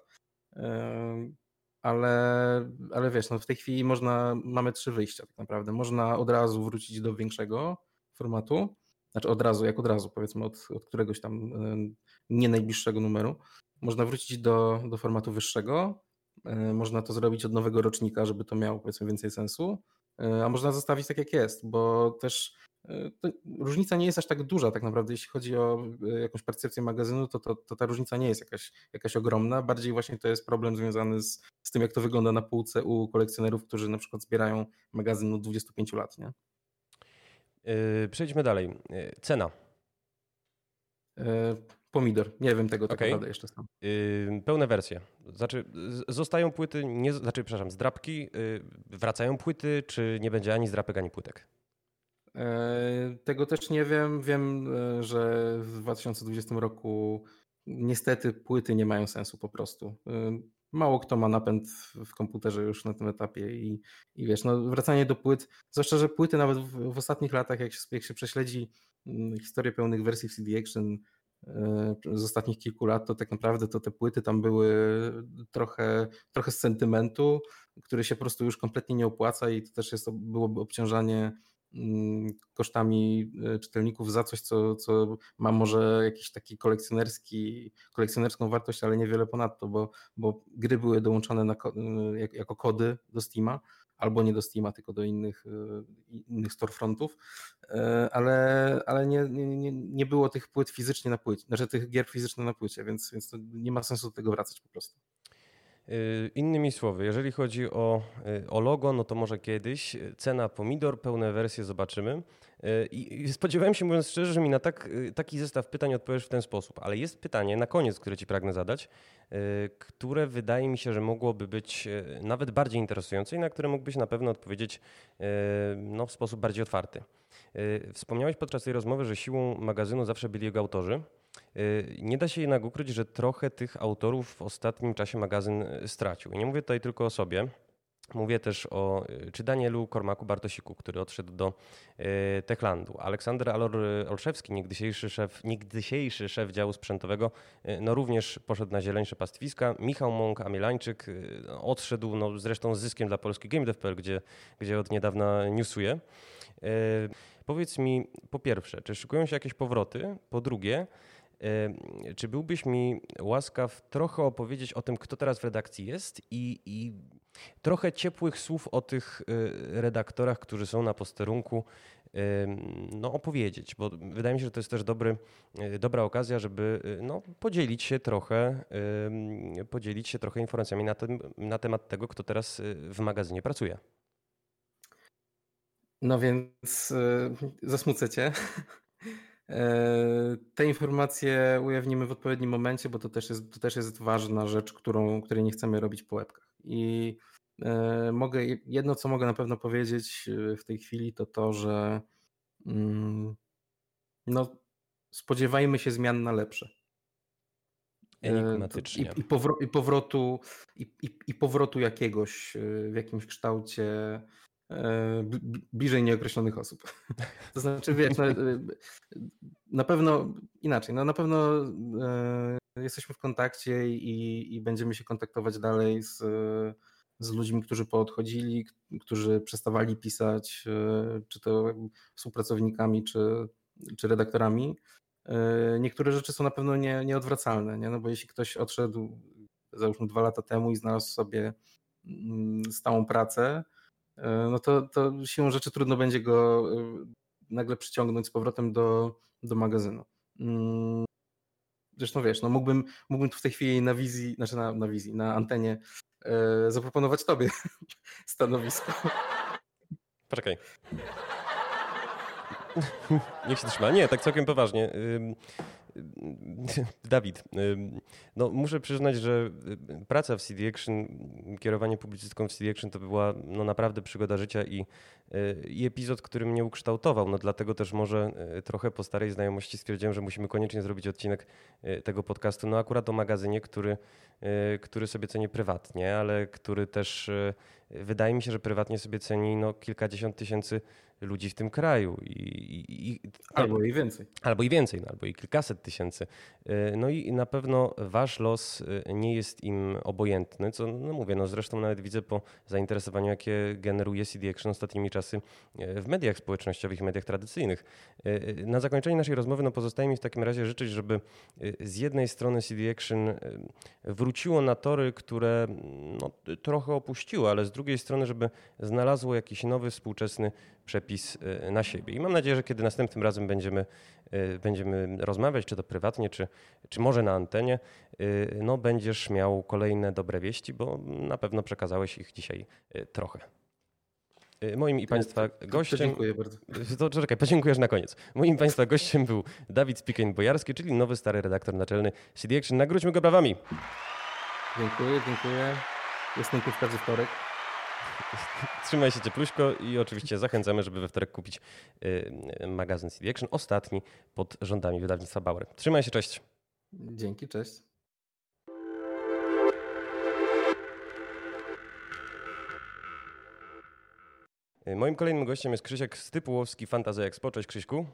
Speaker 2: Ale, ale wiesz, no w tej chwili można, mamy trzy wyjścia tak naprawdę. Można od razu wrócić do większego, formatu, znaczy od razu, jak od razu, powiedzmy od, od któregoś tam nie najbliższego numeru, można wrócić do, do formatu wyższego, e, można to zrobić od nowego rocznika, żeby to miało powiedzmy więcej sensu, e, a można zostawić tak jak jest, bo też różnica nie jest aż tak duża tak naprawdę, jeśli chodzi o jakąś percepcję magazynu, to, to, to ta różnica nie jest jakaś, jakaś ogromna, bardziej właśnie to jest problem związany z, z tym, jak to wygląda na półce u kolekcjonerów, którzy na przykład zbierają magazyn od 25 lat, nie?
Speaker 1: Yy, przejdźmy dalej. Yy, cena.
Speaker 2: Yy, pomidor. Nie wiem tego tak okay. naprawdę jeszcze sam.
Speaker 1: Yy, pełne wersje. Znaczy, zostają płyty, nie, znaczy, przepraszam, zdrapki, yy, wracają płyty, czy nie będzie ani zdrapek, ani płytek?
Speaker 2: Yy, tego też nie wiem. Wiem, że w 2020 roku niestety płyty nie mają sensu po prostu. Mało kto ma napęd w komputerze już na tym etapie i, i wiesz, no wracanie do płyt, zwłaszcza, że płyty nawet w, w ostatnich latach, jak się, jak się prześledzi mm, historię pełnych wersji w CD Action z ostatnich kilku lat, to tak naprawdę to te płyty tam były trochę, trochę z sentymentu, który się po prostu już kompletnie nie opłaca i to też jest, byłoby obciążanie kosztami e, czytelników za coś, co, co ma może jakiś taki kolekcjonerski, kolekcjonerską wartość, ale niewiele ponadto, bo, bo gry były dołączone na, e, jako kody do Steama, albo nie do Steama, tylko do innych, e, innych storefrontów, ale, ale nie, nie, nie było tych płyt fizycznie na płycie, znaczy tych gier fizycznie na płycie, więc, więc nie ma sensu do tego wracać po prostu.
Speaker 1: Y, innymi słowy, jeżeli chodzi o, y, o logo, no to może kiedyś. Cena pomidor, pełne wersje zobaczymy. Y, I spodziewałem się, mówiąc szczerze, że mi na tak, taki zestaw pytań odpowiesz w ten sposób, ale jest pytanie na koniec, które ci pragnę zadać, które wydaje mi się, że mogłoby być nawet bardziej interesujące i na które mógłbyś na pewno odpowiedzieć no, w sposób bardziej otwarty. Wspomniałeś podczas tej rozmowy, że siłą magazynu zawsze byli jego autorzy. Y, nie da się jednak ukryć, że trochę tych autorów w ostatnim czasie magazyn y, stracił. I nie mówię tutaj tylko o sobie. Mówię też o y, czy Danielu Kormaku Bartosiku, który odszedł do Techlandu. Aleksander Alor Olszewski, niegdysiejszy szef, niegdysiejszy szef działu sprzętowego, no również poszedł na zieleńsze pastwiska. Michał Mąk, Amielańczyk odszedł no zresztą z zyskiem dla Polski GameDev.pl, gdzie, gdzie od niedawna newsuje. Powiedz mi po pierwsze, czy szykują się jakieś powroty? Po drugie, czy byłbyś mi łaskaw trochę opowiedzieć o tym, kto teraz w redakcji jest i, i trochę ciepłych słów o tych y, redaktorach, którzy są na posterunku, no, opowiedzieć, bo wydaje mi się, że to jest też dobry, y, dobra okazja, żeby y, no, podzielić się trochę, podzielić się trochę informacjami na, na temat tego, kto teraz w magazynie pracuje.
Speaker 2: No więc zasmucę cię. E, te informacje ujawnimy w odpowiednim momencie, bo to też jest, to też jest ważna rzecz, którą, której nie chcemy robić po łebkach. I e, mogę, jedno co mogę na pewno powiedzieć e, w tej chwili, to to, że mm, no, spodziewajmy się zmian na lepsze.
Speaker 1: Enigmatycznie.
Speaker 2: I, i, powro, i powrotu, i, i, powrotu jakiegoś w jakimś kształcie E, bliżej nieokreślonych osób. To znaczy, wiesz, no, e, na pewno inaczej, no na pewno e, jesteśmy w kontakcie i, i będziemy się kontaktować dalej z, z ludźmi, którzy poodchodzili, którzy przestawali pisać, czy to współpracownikami, czy, czy redaktorami. Niektóre rzeczy są na pewno nie, nieodwracalne, nie? No bo jeśli ktoś odszedł załóżmy dwa lata temu i znalazł sobie mm, stałą pracę, E, no to, to siłą rzeczy trudno będzie go e, nagle przyciągnąć z powrotem do, do magazynu. Mm, zresztą wiesz, no mógłbym, mógłbym tu w tej chwili na wizji, znaczy na, na wizji, na antenie e, zaproponować tobie stanowisko.
Speaker 1: Poczekaj. Niech się trzyma. Nie, tak całkiem poważnie. Dawid, no muszę przyznać, że praca w CD Action, kierowanie publicystką w CD Action to była no naprawdę przygoda życia i, i epizod, który mnie ukształtował. No dlatego też może trochę po starej znajomości stwierdziłem, że musimy koniecznie zrobić odcinek tego podcastu. No akurat o magazynie, który, który sobie cenię prywatnie, ale który też wydaje mi się, że prywatnie sobie ceni no kilkadziesiąt tysięcy ludzi w tym kraju. I, i, i,
Speaker 2: albo i więcej.
Speaker 1: Albo i więcej, no, albo i kilkaset tysięcy. Y, no i na pewno wasz los y, nie jest im obojętny, co no mówię, no zresztą nawet widzę po zainteresowaniu, jakie generuje CD Action ostatnimi czasy y, w mediach społecznościowych, mediach tradycyjnych. Na zakończenie naszej rozmowy no pozostaje mi w takim razie życzyć, żeby z jednej strony CD Action wróciło na tory, które no, trochę opuściło, ale z drugiej strony, żeby znalazło jakiś nowy, współczesny przepis y, na siebie. I mam nadzieję, że kiedy następnym razem będziemy, y, będziemy rozmawiać, czy to prywatnie, czy, czy może na antenie, y, no będziesz miał kolejne dobre wieści, bo na pewno przekazałeś ich dzisiaj trochę. Moim i Państwa gościem.
Speaker 2: Dziękuję bardzo.
Speaker 1: To czekaj, podziękujesz na koniec. Moim Państwa gościem był Dawid Spikień-Bojarski, czyli nowy stary redaktor naczelny CD Action. Nagródźmy go brawami.
Speaker 2: Dziękuję, dziękuję. Jestem tu w każdy wtorek.
Speaker 1: Trzymaj się ciepluśko i oczywiście zachęcamy, żeby we wtorek kupić y, magazyn CD Action, ostatni pod rządami wydawnictwa Bauer. Trzymaj się, cześć.
Speaker 2: Dzięki, cześć.
Speaker 1: Moim kolejnym gościem jest Krzysiek Stypułowski, Fantazy Expo. Cześć Krzyśku.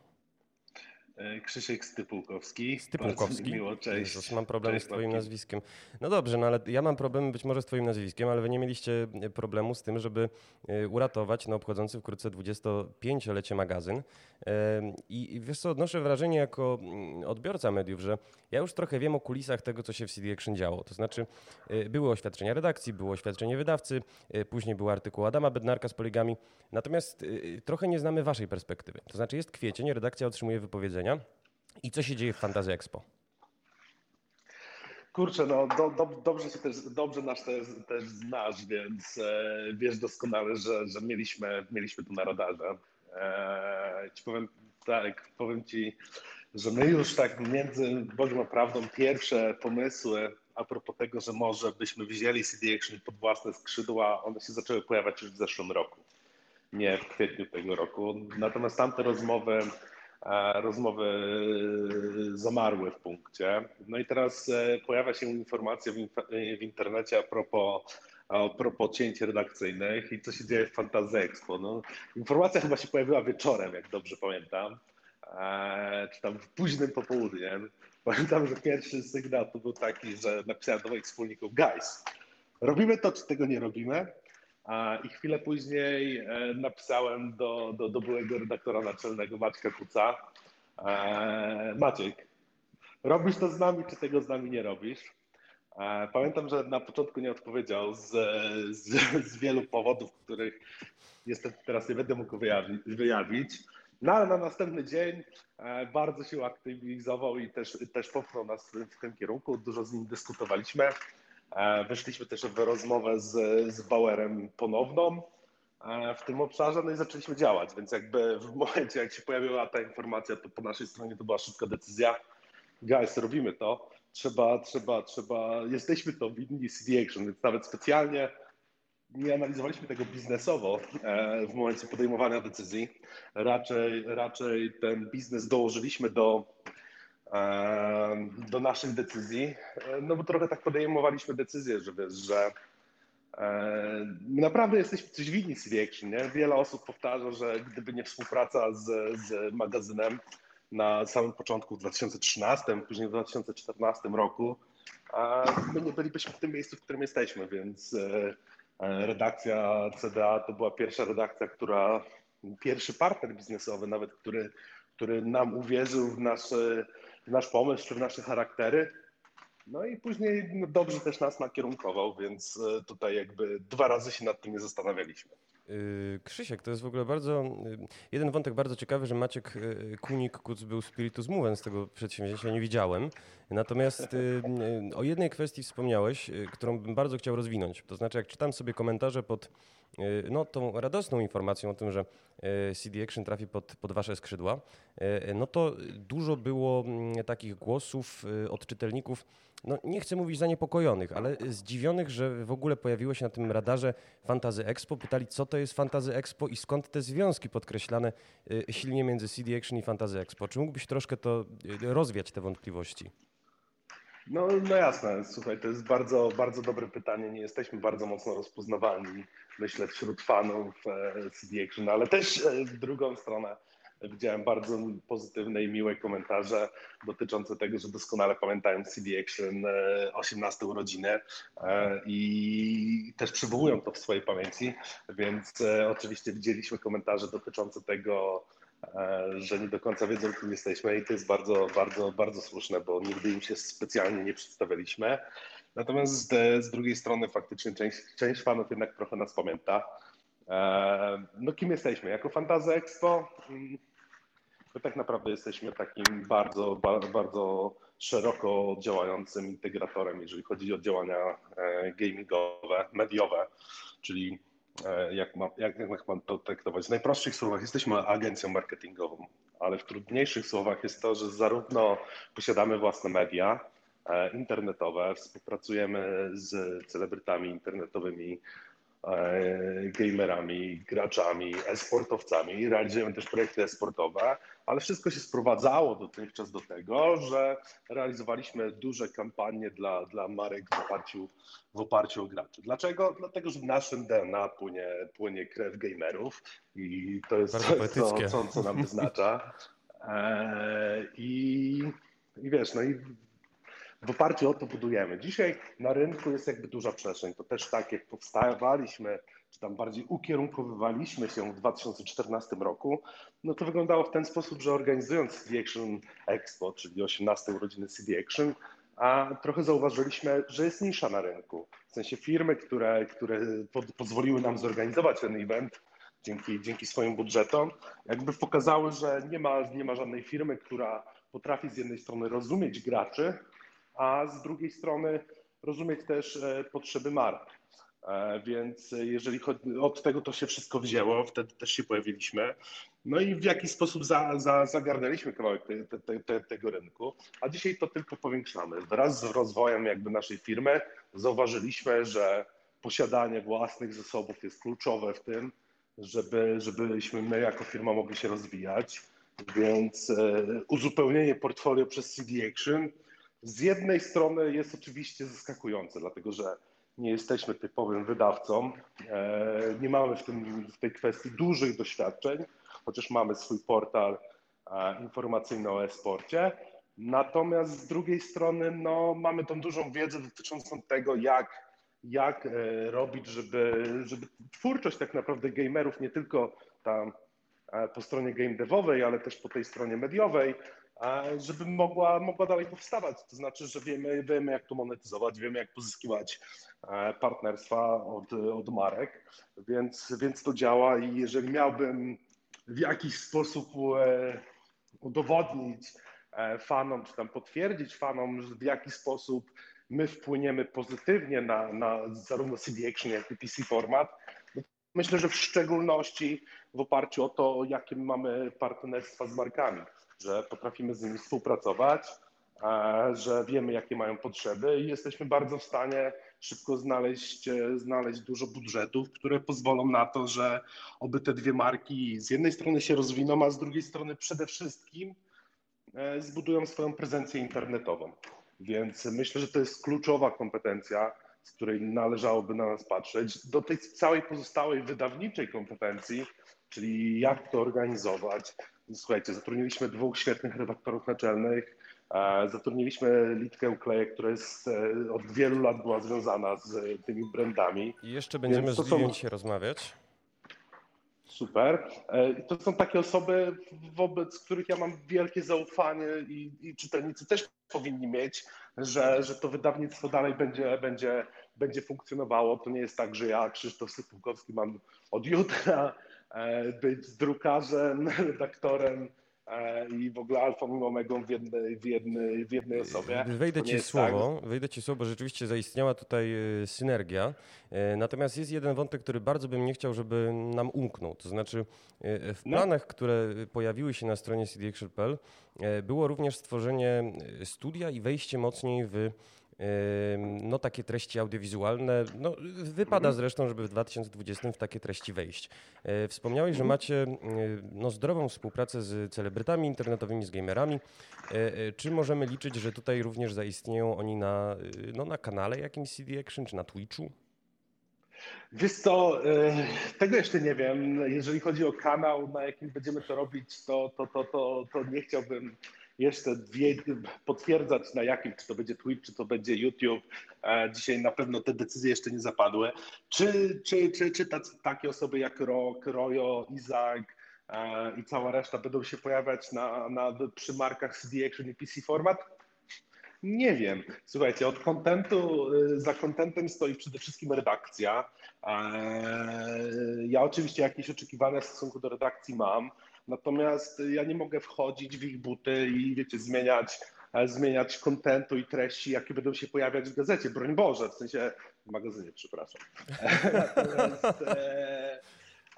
Speaker 3: E, Krzysiek Stypułkowski.
Speaker 1: Stypułkowski.
Speaker 3: miło, cześć.
Speaker 1: Jezus, mam problemy cześć, z twoim nazwiskiem. No dobrze, no ale ja mam problemy być może z twoim nazwiskiem, ale wy nie mieliście e, problemu z tym, żeby e, uratować no, obchodzący wkrótce 25-lecie magazyn. I wiesz co, odnoszę wrażenie jako mm, odbiorca mediów, że ja już trochę wiem o kulisach tego, co się w CD Action działo. To znaczy były oświadczenia redakcji, było oświadczenie wydawcy, później był artykuł Adama Bednarka z poligami. Natomiast trochę nie znamy waszej perspektywy. To znaczy jest kwiecień, redakcja otrzymuje wypowiedzenia, i co się dzieje w Fantasy Expo?
Speaker 3: Kurczę, no do, do, dobrze się też, dobrze nas też, też znasz, więc e, wiesz doskonale, że, że mieliśmy, mieliśmy tu na radarze. E, ci powiem tak, powiem ci, że my już tak między Bogiem a prawdą pierwsze pomysły a propos tego, że może byśmy wzięli CD Action pod własne skrzydła, one się zaczęły pojawiać już w zeszłym roku, nie w kwietniu tego roku. Natomiast tamte rozmowy rozmowy e, zamarły w punkcie. No i teraz e, pojawia się informacja w, w internecie a propos, a propos cięć redakcyjnych i co się dzieje w Fantasy Expo. No, informacja chyba się pojawiła wieczorem, jak dobrze pamiętam, e, czy tam późnym popołudniem. Pamiętam, że pierwszy sygnał to był taki, że napisałem do moich wspólników, guys, robimy to, czy tego nie robimy? I chwilę później e, napisałem do, do, do byłego redaktora naczelnego Maćka Kuca. E, Maciek, robisz to z nami, czy tego z nami nie robisz? E, pamiętam, że na początku nie odpowiedział z, z, z wielu powodów, których niestety teraz nie będę mógł wyjawić. No ale na następny dzień bardzo się aktywizował i też, też popchnął nas w tym kierunku. Dużo z nim dyskutowaliśmy. E, weszliśmy też w rozmowę z, z Bauerem ponowną e, w tym obszarze, no i zaczęliśmy działać, więc jakby w momencie, jak się pojawiła ta informacja, to po naszej stronie to była szybka decyzja. Guys, robimy to. Trzeba, trzeba, trzeba, jesteśmy to winni CD Action, więc nawet specjalnie nie analizowaliśmy tego biznesowo e, w momencie podejmowania decyzji. Raczej, raczej ten biznes dołożyliśmy do do naszych decyzji, no bo trochę tak podejmowaliśmy decyzję, że wiesz, że my naprawdę jesteśmy coś winni CD Action, nie? Wiele osób powtarza, że gdyby nie współpraca z, z magazynem na samym początku w 2013, później w 2014 roku, my nie bylibyśmy w tym miejscu, w którym jesteśmy, więc e, redakcja CDA to była pierwsza redakcja, która, pierwszy partner biznesowy nawet, który, który nam uwierzył w nasze w nasz pomysł czy w nasze charaktery. No i później dobrze też nas nakierunkował, więc e, tutaj jakby dwa razy się nad tym nie zastanawialiśmy.
Speaker 1: Y, Krzysiek, to jest w ogóle bardzo, y, jeden wątek bardzo ciekawy, że Maciek y, Kunik Kuc był spiritus movens tego przedsięwzięcia, nie widziałem. Natomiast o jednej kwestii wspomniałeś, którą bym bardzo chciał rozwinąć. To znaczy, jak czytam sobie komentarze pod no, tą radosną informacją o tym, że CD Action trafi pod, pod wasze skrzydła, no to dużo było mm, takich głosów od czytelników, no nie chcę mówić zaniepokojonych, ale zdziwionych, że w ogóle pojawiło się na tym radarze Fantazy Expo. Pytali, co to jest Fantazy Expo i skąd te związki podkreślane y, silnie między CD Action i Fantazy Expo. Czy mógłbyś troszkę to y, rozwiać, te wątpliwości?
Speaker 3: No, no jasne, słuchaj, to jest bardzo, bardzo dobre pytanie. Nie jesteśmy bardzo mocno rozpoznawalni, myślę, wśród fanów e, CD Action, ale też e, w drugą stronę Widziałem bardzo pozytywne i miłe komentarze dotyczące tego, że doskonale pamiętają CD Action 18 e, urodziny e, i też przywołują to w swojej pamięci, więc e, oczywiście widzieliśmy komentarze dotyczące tego, że nie do końca wiedzą, kim jesteśmy i to jest bardzo, bardzo, bardzo słuszne, bo nigdy im się specjalnie nie przedstawialiśmy. Natomiast z, z drugiej strony faktycznie część, część fanów jednak trochę nas pamięta. No kim jesteśmy? Jako Fantazy Expo My tak naprawdę jesteśmy takim bardzo, bardzo szeroko działającym integratorem, jeżeli chodzi o działania e, gamingowe, mediowe, czyli e, jak, ma, jak, jak mam to traktować? W najprostszych słowach jesteśmy agencją marketingową, ale w trudniejszych słowach jest to, że zarówno posiadamy własne media e, internetowe, współpracujemy z celebrytami internetowymi gamerami, graczami, e-sportowcami. Realizujemy też projekty e-sportowe, ale wszystko się sprowadzało dotychczas do tego, że realizowaliśmy duże kampanie dla, dla marek w oparciu, w oparciu o graczy. Dlaczego? Dlatego, że w naszym DNA płynie, płynie krew gamerów i to jest co, co, co nam wyznacza. I, I wiesz, no i w oparciu o to budujemy. Dzisiaj na rynku jest jakby duża przestrzeń. To też tak, jak powstawaliśmy, czy tam bardziej ukierunkowywaliśmy się w 2014 roku, no to wyglądało w ten sposób, że organizując CD Action Expo, czyli 18 urodziny CD Action, a trochę zauważyliśmy, że jest nisza na rynku. W sensie firmy, które, które pozwoliły nam zorganizować ten event dzięki, dzięki swoim budżetom, jakby pokazały, że nie ma, nie ma żadnej firmy, która potrafi z jednej strony rozumieć graczy, a z drugiej strony rozumieć też e, potrzeby mark. E, więc jeżeli chodzi, od tego to się wszystko wzięło, wtedy też się pojawiliśmy. No i w jaki sposób za, za, zagarnęliśmy kawałek te, te, te, tego rynku, a dzisiaj to tylko powiększamy. Wraz z rozwojem jakby naszej firmy zauważyliśmy, że posiadanie własnych zasobów jest kluczowe w tym, żeby, żebyśmy my jako firma mogli się rozwijać. Więc e, uzupełnienie portfolio przez CD Action z jednej strony jest oczywiście zaskakujące, dlatego że nie jesteśmy typowym wydawcą, e, nie mamy w, tym, w tej kwestii dużych doświadczeń, chociaż mamy swój portal e, informacyjny o e-sporcie. Natomiast z drugiej strony no, mamy tą dużą wiedzę dotyczącą tego, jak, jak e, robić, żeby, żeby twórczość tak naprawdę gamerów, nie tylko tam po stronie game devowej, ale też po tej stronie mediowej, żeby mogła, mogła dalej powstawać. To znaczy, że wiemy, wiemy, jak to monetyzować, wiemy, jak pozyskiwać e, partnerstwa od, od marek, więc, więc to działa i jeżeli miałbym w jakiś sposób e, udowodnić e, fanom, czy tam potwierdzić fanom, w jaki sposób my wpłyniemy pozytywnie na, na zarówno CD Action, jak i PC format, no myślę, że w szczególności w oparciu o to, jakie mamy partnerstwa z markami że potrafimy z nimi współpracować, że wiemy, jakie mają potrzeby i jesteśmy bardzo w stanie szybko znaleźć, e, znaleźć dużo budżetów, które pozwolą na to, że oby te dwie marki z jednej strony się rozwiną, a z drugiej strony przede wszystkim e, zbudują swoją prezencję internetową. Więc myślę, że to jest kluczowa kompetencja, z której należałoby na nas patrzeć. Do tej całej pozostałej wydawniczej kompetencji, czyli jak to organizować, Słuchajcie, zatrudniliśmy dwóch świetnych redaktorów naczelnych, zatrudniliśmy Litkę Uklejek, która jest e, od wielu lat była związana z tymi brandami.
Speaker 1: I jeszcze będziemy z są... dzisiaj rozmawiać.
Speaker 3: Super. E, to są takie osoby, wobec których ja mam wielkie zaufanie i, i czytelnicy też powinni mieć, że, że to wydawnictwo dalej będzie, będzie, będzie funkcjonowało. To nie jest tak, że ja, Krzysztof Sypułkowski, mam od jutra E, być drukarzem, redaktorem e, i w ogóle alfą i omegą w jednej, w jednej, w jednej osobie.
Speaker 1: Wejdę ci słowo, tak. wejdę ci słowo, bo rzeczywiście zaistniała tutaj e, synergia. Natomiast jest jeden wątek, który bardzo bym nie chciał, żeby nam umknął. To znaczy w no. planach, no. które pojawiły się na stronie cdxl.pl było również stworzenie studia i wejście mocniej w no, takie treści audiowizualne. No, wypada zresztą, żeby w 2020 w takie treści wejść. E, wspomniałeś, że mhm. macie no, zdrową współpracę z celebrytami internetowymi, z gamerami. E, czy możemy liczyć, że tutaj również zaistnieją oni na, no, na kanale jakimś CD Action czy na Twitchu?
Speaker 3: Wiesz co, tego jeszcze nie wiem. Jeżeli chodzi o kanał, na jakim będziemy to robić, to, to, to, to, to nie chciałbym jeszcze potwierdzać na jakim, czy to będzie Twitch, czy to będzie YouTube. E, dzisiaj na pewno te decyzje jeszcze nie zapadły. Czy, czy, czy, czy tacy, takie osoby jak Rock, Royo, Izak e, i cała reszta będą się pojawiać na, na, przy markach CD Action i PC Format? Nie wiem. Słuchajcie, od kontentu, e, za kontentem stoi przede wszystkim redakcja. Ja oczywiście jakieś oczekiwania w stosunku do redakcji mam. Natomiast ja nie mogę wchodzić w ich buty i wiecie, zmieniać, e, zmieniać kontentu i treści, jakie będą się pojawiać w gazecie. Broń Boże, w sensie w magazynie, przepraszam. Natomiast e,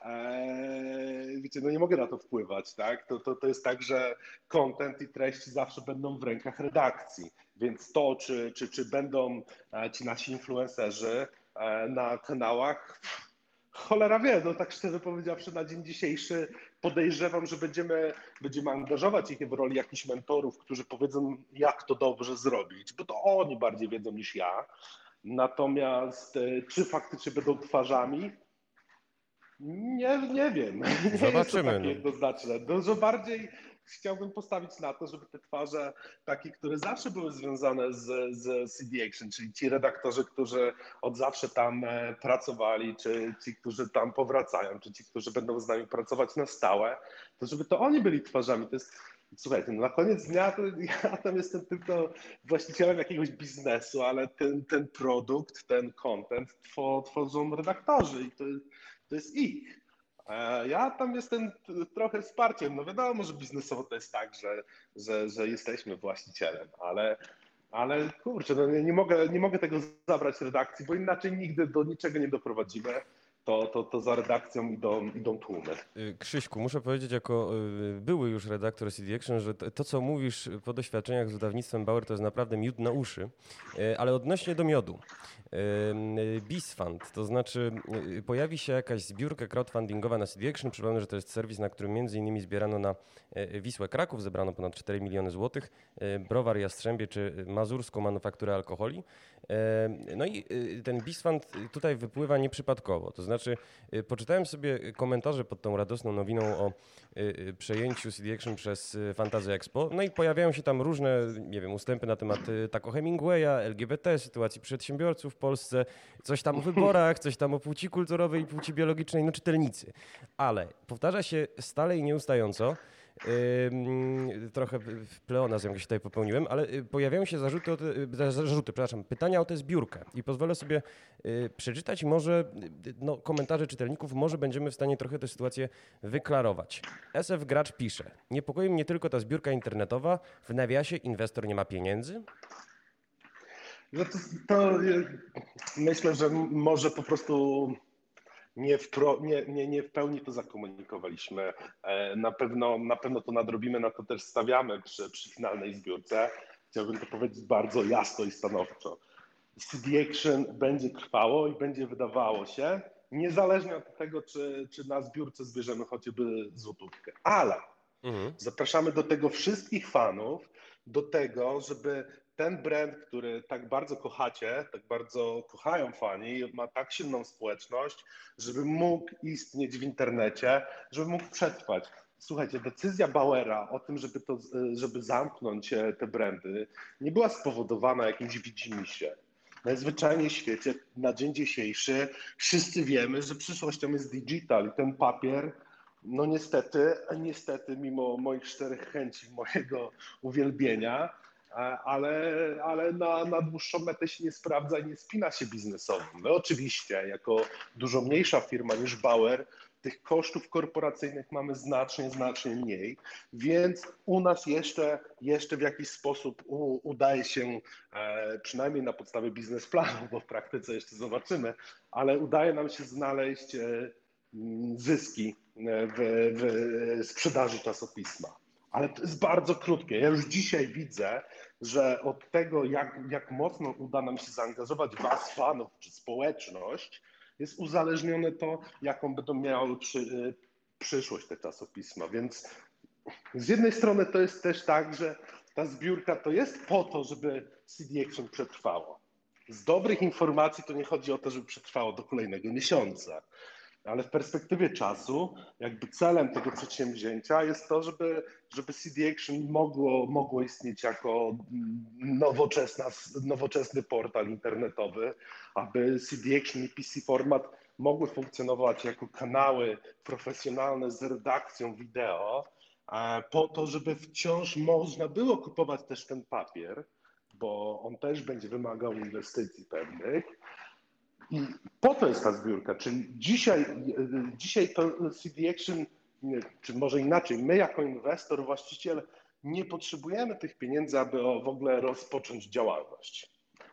Speaker 3: e, wiecie, no nie mogę na to wpływać, tak? To, to, to jest tak, że kontent i treści zawsze będą w rękach redakcji. Więc to, czy, czy, czy będą ci nasi influencerzy na kanałach, Cholera wie, no tak szczerze powiedziawszy, na dzień dzisiejszy podejrzewam, że będziemy, będziemy angażować ich w roli jakichś mentorów, którzy powiedzą, jak to dobrze zrobić, bo to oni bardziej wiedzą niż ja. Natomiast e, czy faktycznie będą twarzami? Nie, nie wiem.
Speaker 1: Zobaczymy. Nie
Speaker 3: jest to takie jednoznaczne. Dużo bardziej chciałbym postawić na to, żeby te twarze takie, które zawsze były związane z, z CD Action, czyli ci redaktorzy, którzy od zawsze tam e, pracowali, czy ci, którzy tam powracają, czy ci, którzy będą z nami pracować na stałe, to żeby to oni byli twarzami. To jest Słuchajcie, no na koniec dnia to ja tam jestem tylko właścicielem jakiegoś biznesu, ale ten, ten produkt, ten content tworzą redaktorzy i to, to jest ich. Ja tam jestem trochę wsparciem. No wiadomo, że biznesowo to jest tak, że, że, że jesteśmy właścicielem, ale, ale kurczę, no nie, mogę, nie mogę tego zabrać redakcji, bo inaczej nigdy do niczego nie doprowadzimy to, to, to za redakcją idą, idą tłumy.
Speaker 1: Y, Krzyśku, muszę powiedzieć jako y, były już redaktor CD Action, że to, to, co mówisz po doświadczeniach z wydawnictwem Bauer to jest naprawdę miód na uszy, y, ale odnośnie do miodu. BizFund, to znaczy pojawi się jakaś zbiórka crowdfundingowa na CD Action. Przypomnę, że to jest serwis, na którym między innymi zbierano na Wisłę Kraków, zebrano ponad 4 miliony złotych, browar Jastrzębie czy mazurską manufakturę alkoholi. No i ten BizFund tutaj wypływa nieprzypadkowo, to znaczy znaczy, y, poczytałem sobie komentarze pod tą radosną nowiną o y, y, przejęciu CD Action przez Fantasy Expo, no i pojawiają się tam różne, nie wiem, ustępy na temat tako Hemingwaya, LGBT, sytuacji przedsiębiorców w Polsce, coś tam o wyborach, coś tam o płci kulturowej i płci biologicznej, no czytelnicy. Ale powtarza się stale i nieustająco, trochę pleonazm jakiś tutaj popełniłem, ale y, pojawiają się zarzuty, o te, y, zarzuty, przepraszam, pytania o tę zbiórkę i pozwolę sobie y, przeczytać może no, komentarze czytelników, może będziemy w stanie trochę tę sytuację wyklarować. SF Gracz pisze, niepokoi mnie tylko ta zbiórka internetowa, w nawiasie inwestor nie ma pieniędzy?
Speaker 3: No to, to myślę, że może po prostu nie w, pro, nie, nie, nie w pełni to zakomunikowaliśmy. E, na pewno, na pewno to nadrobimy, na to też stawiamy przy, przy finalnej zbiórce. Chciałbym to powiedzieć bardzo jasno i stanowczo. CD Action będzie trwało i będzie wydawało się, niezależnie od tego, czy, czy na zbiórce zbierzemy chociażby złotówkę. Ale mhm. zapraszamy do tego wszystkich fanów, do tego, żeby ten brand, który tak bardzo kochacie, tak bardzo kochają fani, ma tak silną społeczność, żeby mógł istnieć w internecie, żeby mógł przetrwać. Słuchajcie, decyzja Bauera o tym, żeby, to, żeby zamknąć e, te brandy, nie była spowodowana jakimś widzimisię. Najzwyczajniej w świecie na dzień dzisiejszy wszyscy wiemy, że przyszłością jest digital i ten papier, no niestety, niestety mimo moich czterech chęci, mojego uwielbienia, ale, ale na, na dłuższą metę się nie sprawdza i nie spina się biznesowo. My oczywiście, jako dużo mniejsza firma niż Bauer, tych kosztów korporacyjnych mamy znacznie, znacznie mniej, więc u nas jeszcze, jeszcze w jakiś sposób u, udaje się, e, przynajmniej na podstawie biznesplanu, bo w praktyce jeszcze zobaczymy, ale udaje nam się znaleźć e, zyski w, w sprzedaży czasopisma ale to jest bardzo krótkie. Ja już dzisiaj widzę, że od tego, jak, jak mocno uda nam się zaangażować Was, fanów czy społeczność, jest uzależnione to, jaką będą miały przy, y, przyszłość te czasopisma. Więc z jednej strony to jest też tak, że ta zbiórka to jest po to, żeby CD Action przetrwało. Z dobrych informacji to nie chodzi o to, żeby przetrwało do kolejnego miesiąca ale w perspektywie czasu jakby celem tego przedsięwzięcia jest to, żeby, żeby CD Action mogło, mogło istnieć jako nowoczesna, nowoczesny portal internetowy, aby CD Action i PC Format mogły funkcjonować jako kanały profesjonalne z redakcją wideo, e, po to, żeby wciąż można było kupować też ten papier, bo on też będzie wymagał inwestycji pewnych, i po to jest ta zbiórka, czyli dzisiaj, dzisiaj to CD Action, czy może inaczej, my jako inwestor, właściciel nie potrzebujemy tych pieniędzy, aby w ogóle rozpocząć działalność.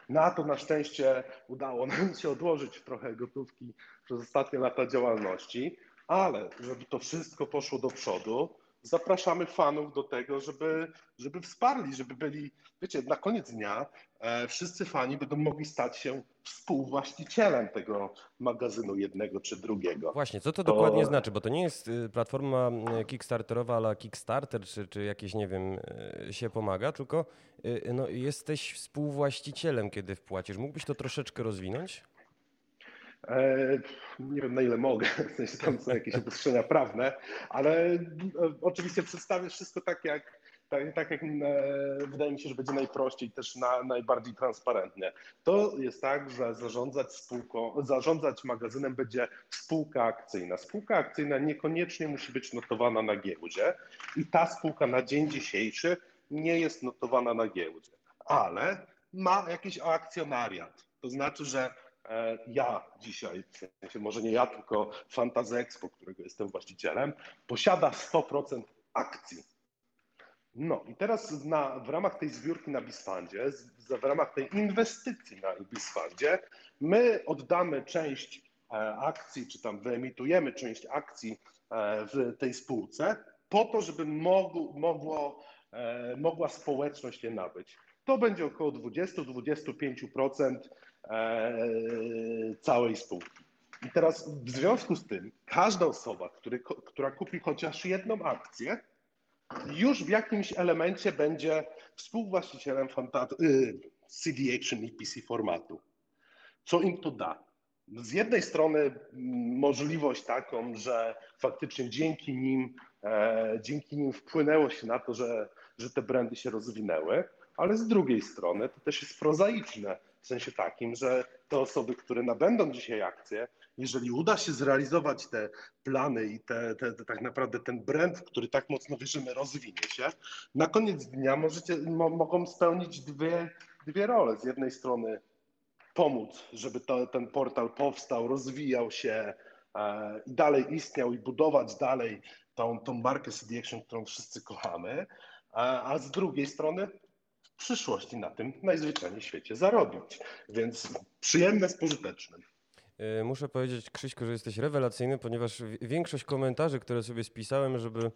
Speaker 3: Na to na szczęście udało nam się odłożyć trochę gotówki przez ostatnie lata działalności, ale żeby to wszystko poszło do przodu, zapraszamy fanów do tego, żeby, żeby wsparli, żeby byli, wiecie, na koniec dnia e, wszyscy fani będą mogli stać się współwłaścicielem tego magazynu jednego czy drugiego.
Speaker 1: Właśnie, co to, to... dokładnie znaczy? Bo to nie jest y, platforma y, kickstarterowa ale Kickstarter, czy, czy jakieś, nie wiem, y, się pomaga, tylko no, jesteś współwłaścicielem, kiedy wpłacisz. Mógłbyś to troszeczkę rozwinąć?
Speaker 3: E, nie wiem na ile mogę, w sensie tam są jakieś obostrzenia prawne, ale e, oczywiście przedstawię wszystko tak jak, tak, tak jak e, wydaje mi się, że będzie najprościej, też na, najbardziej transparentnie. To jest tak, że zarządzać spółką, zarządzać magazynem będzie spółka akcyjna. Spółka akcyjna niekoniecznie musi być notowana na giełdzie i ta spółka na dzień dzisiejszy nie jest notowana na giełdzie, ale ma jakiś akcjonariat. To znaczy, że E, ja dzisiaj, w sensie może nie ja, tylko Fantasy Expo, którego jestem właścicielem, posiada 100% akcji. No i teraz na, w ramach tej zbiórki na Bisfandzie, w ramach tej inwestycji na Bisfandzie, my oddamy część e, akcji, czy tam wyemitujemy część akcji e, w tej spółce, po to, żeby mogło, mogło, mogła społeczność je nabyć. To będzie około 20-25% E, całej spółki. I teraz w związku z tym każda osoba, który, która kupi chociaż jedną akcję, już w jakimś elemencie będzie współwłaścicielem y, CD Action i PC formatu. Co im to da? Z jednej strony możliwość taką, że faktycznie dzięki nim, e, dzięki nim wpłynęło się na to, że, że te brandy się rozwinęły, ale z drugiej strony to też jest prozaiczne w sensie takim, że te osoby, które nabędą dzisiaj akcje, jeżeli uda się zrealizować te plany i te, te, te, tak naprawdę ten brand, w który tak mocno wierzymy, rozwinie się, na koniec dnia możecie, mo, mogą spełnić dwie, dwie role. Z jednej strony pomóc, żeby to, ten portal powstał, rozwijał się e, i dalej istniał i budować dalej tą, tą markę CD Action, którą wszyscy kochamy, a, a z drugiej strony przyszłości na tym najzwyczajniej w świecie zarobić. Więc przyjemne z pożytecznym.
Speaker 1: E, muszę powiedzieć, Krzyśku, że jesteś rewelacyjny, ponieważ większość komentarzy, które sobie spisałem, żeby,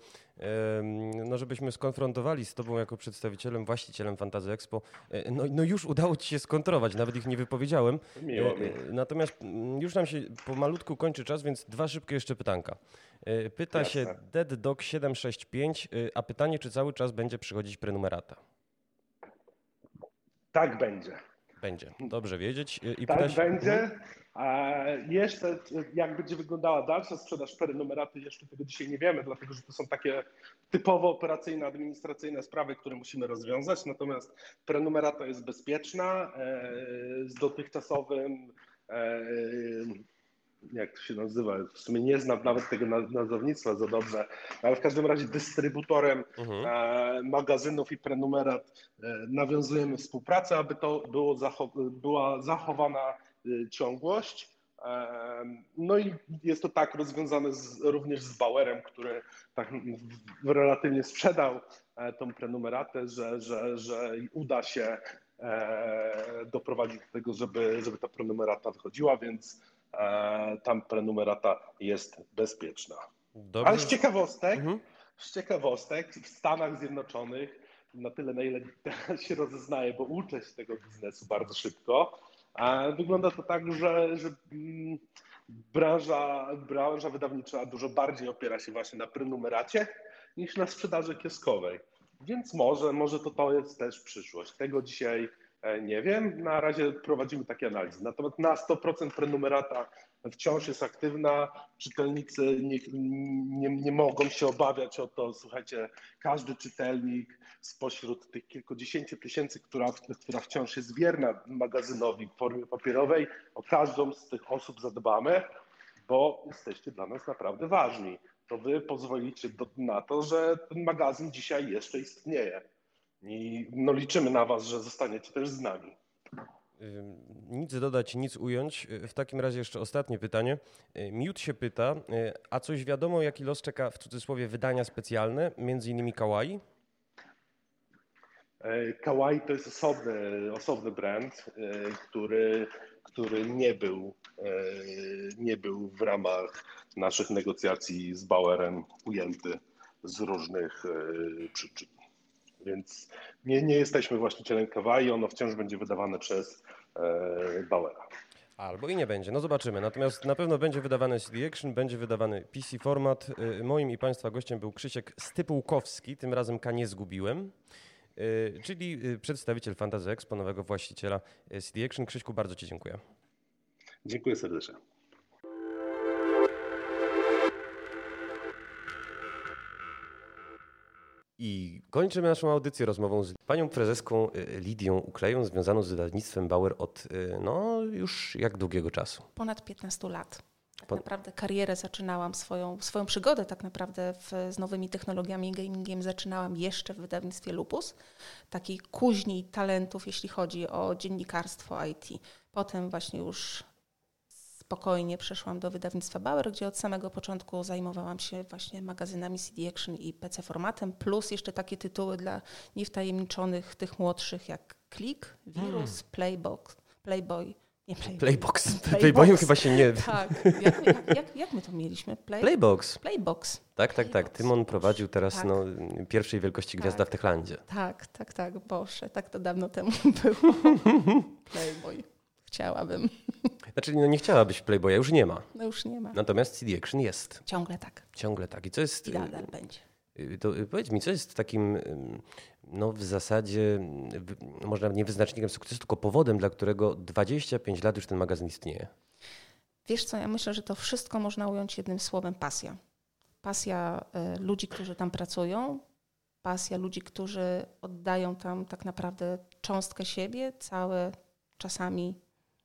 Speaker 1: no żebyśmy skonfrontowali z Tobą jako przedstawicielem, właścicielem Fantazy Expo, e, no, no już udało Ci się skontrować, nawet ich nie wypowiedziałem.
Speaker 3: Miło mi.
Speaker 1: E, natomiast już nam się pomalutku kończy czas, więc dwa szybkie jeszcze pytanka. Pyta Jasne. się DeadDog765, a pytanie, czy cały czas będzie przychodzić prenumerata?
Speaker 3: Tak będzie.
Speaker 1: Będzie. Dobrze wiedzieć.
Speaker 3: I tak się... będzie. Mhm. A jeszcze jak będzie wyglądała dalsza sprzedaż prenumeraty, jeszcze tego dzisiaj nie wiemy, dlatego że to są takie typowo operacyjne, administracyjne sprawy, które musimy rozwiązać. Natomiast prenumerata jest bezpieczna e, z dotychczasowym e, jak to się nazywa, w sumie nie znam nawet tego nazewnictwa za dobrze, ale w każdym razie dystrybutorem mhm. E, magazynów i prenumerat e, nawiązujemy współpracę, aby to było była zachowana e, ciągłość. No i jest to tak rozwiązane z, również z Bauerem, który tak relatywnie sprzedał tą prenumeratę, że, że, że uda się doprowadzić do tego, żeby, żeby ta prenumerata wychodziła, więc E, tam prenumerata jest bezpieczna. Dobrze. Ale z ciekawostek, mhm. z ciekawostek w Stanach Zjednoczonych, na tyle na ile się rozeznaję, bo uczę się tego biznesu bardzo szybko, wygląda to tak, że, że mm, branża, branża wydawnicza dużo bardziej opiera się właśnie na prenumeracie niż na sprzedaży kioskowej. Więc może, może to, to jest też przyszłość. Tego dzisiaj E, nie wiem. Na razie prowadzimy takie analizy. Natomiast na 100% prenumerata wciąż jest aktywna. Czytelnicy nie, nie, nie, mogą się obawiać o to. Słuchajcie, każdy czytelnik spośród tych kilkudziesięciu tysięcy, która, która wciąż jest wierna magazynowi w formie papierowej, o każdą z tych osób zadbamy, bo jesteście dla nas naprawdę ważni. To wy pozwolicie do, na to, że ten magazyn dzisiaj jeszcze istnieje. I no, liczymy na Was, że zostaniecie też z nami.
Speaker 1: Nic dodać, nic ująć. W takim razie jeszcze ostatnie pytanie. Miód się pyta, a coś wiadomo, jaki los czeka w cudzysłowie wydania specjalne, między innymi Kawaii?
Speaker 3: E, Kawaii to jest osobny, osobny brand, e, który, który nie, był, e, nie był w ramach naszych negocjacji z Bauerem ujęty z różnych przyczyn. Więc nie, nie jesteśmy właścicielem Kawaii, ono wciąż będzie wydawane przez Bauera.
Speaker 1: Albo i nie będzie, no zobaczymy. Natomiast na pewno będzie wydawany CD Action, będzie wydawany PC format. Moim i Państwa gościem był Krzysiek Stypułkowski, tym razem K nie zgubiłem. Y, czyli y, przedstawiciel Fantasy Expo, nowego właściciela CD Action. Krzyśku, bardzo Ci dziękuję.
Speaker 3: Dziękuję serdecznie.
Speaker 1: I kończymy naszą audycję rozmową z panią prezeską Lidią Ukleją, związaną z wydawnictwem Bauer od no, już jak długiego czasu?
Speaker 4: Ponad 15 lat. Tak naprawdę karierę zaczynałam, swoją, swoją przygodę tak naprawdę w, z nowymi technologiami i gamingiem zaczynałam jeszcze w wydawnictwie Lupus, takiej kuźni talentów, jeśli chodzi o dziennikarstwo IT. Potem właśnie już spokojnie przeszłam do wydawnictwa Bauer, gdzie od samego początku zajmowałam się właśnie magazynami CD Action i PC formatem, plus jeszcze takie tytuły dla niewtajemniczonych, tych młodszych jak Click, Virus, hmm. Playbox, Playboy,
Speaker 1: nie Playbox. Playbox. Playbox. Playboyem chyba się nie...
Speaker 4: Tak. Jak, jak, jak, jak my to mieliśmy?
Speaker 1: Play... Playbox.
Speaker 4: Playbox.
Speaker 1: Tak, tak, tak. Tak. Tymon prowadził teraz tak. no, pierwszej wielkości gwiazda tak. w Techlandzie.
Speaker 4: Tak, tak, tak. Boże, tak to dawno temu było. Playboy. Chciałabym.
Speaker 1: Znaczy, no nie chciałabyś Playboya, już nie ma.
Speaker 4: No już nie ma.
Speaker 1: Natomiast CD Action jest.
Speaker 4: Ciągle tak.
Speaker 1: Ciągle tak. I co jest...
Speaker 4: I nadal będzie.
Speaker 1: Y, to y, powiedz mi, co jest takim no w zasadzie może nie wyznacznikiem sukcesu, tylko powodem, dla którego 25 lat już ten magazyn istnieje?
Speaker 4: Wiesz co, ja myślę, że to wszystko można ująć jednym słowem pasja. Pasja y, ludzi, którzy tam pracują, pasja ludzi, którzy oddają tam tak naprawdę cząstkę siebie, całe czasami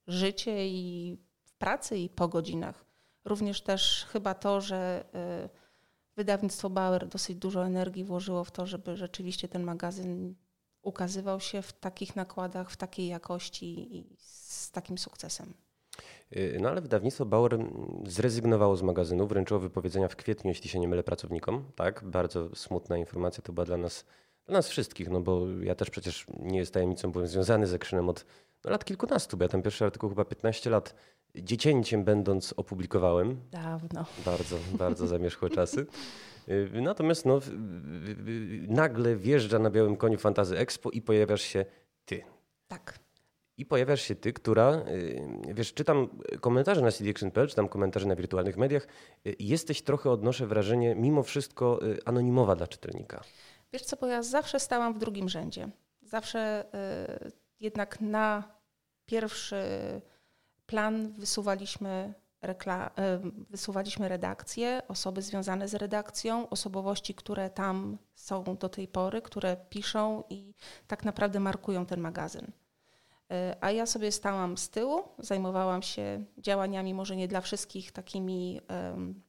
Speaker 4: życie i w pracy i po godzinach. Również też chyba to, że y, wydawnictwo Bauer dosyć dużo energii włożyło w to, żeby rzeczywiście ten magazyn ukazywał się w takich nakładach, w takiej jakości i z takim sukcesem.
Speaker 1: Y, no ale wydawnictwo Bauer zrezygnowało z magazynu, wręczyło wypowiedzenia w kwietniu, jeśli się nie mylę, pracownikom. Tak, bardzo smutna informacja to była dla nas, dla nas wszystkich, no bo ja też przecież nie jest tajemnicą, byłem związany z Ekrzynem od no, lat kilkunastu, bo ja ten pierwszy artykuł chyba 15 lat dziecięciem będąc opublikowałem.
Speaker 4: Dawno.
Speaker 1: Bardzo, bardzo zamierzchłe czasy. Y, natomiast no, nagle wjeżdża na białym koniu Fantazy Expo i pojawiasz się ty.
Speaker 4: Tak.
Speaker 1: I pojawiasz się ty, która, y, wiesz, czytam komentarze na cdaction.pl, czytam komentarze na wirtualnych mediach. Y, jesteś trochę, odnoszę wrażenie, mimo wszystko anonimowa dla czytelnika.
Speaker 4: Wiesz co, bo ja zawsze stałam w drugim rzędzie. Zawsze jednak na pierwszy plan wysuwaliśmy, rekla- e, wysuwaliśmy redakcję, osoby związane z redakcją, osobowości, które tam są do tej pory, które piszą i tak naprawdę markują ten magazyn. E, a ja sobie stałam z tyłu, zajmowałam się działaniami, może nie dla wszystkich takimi um,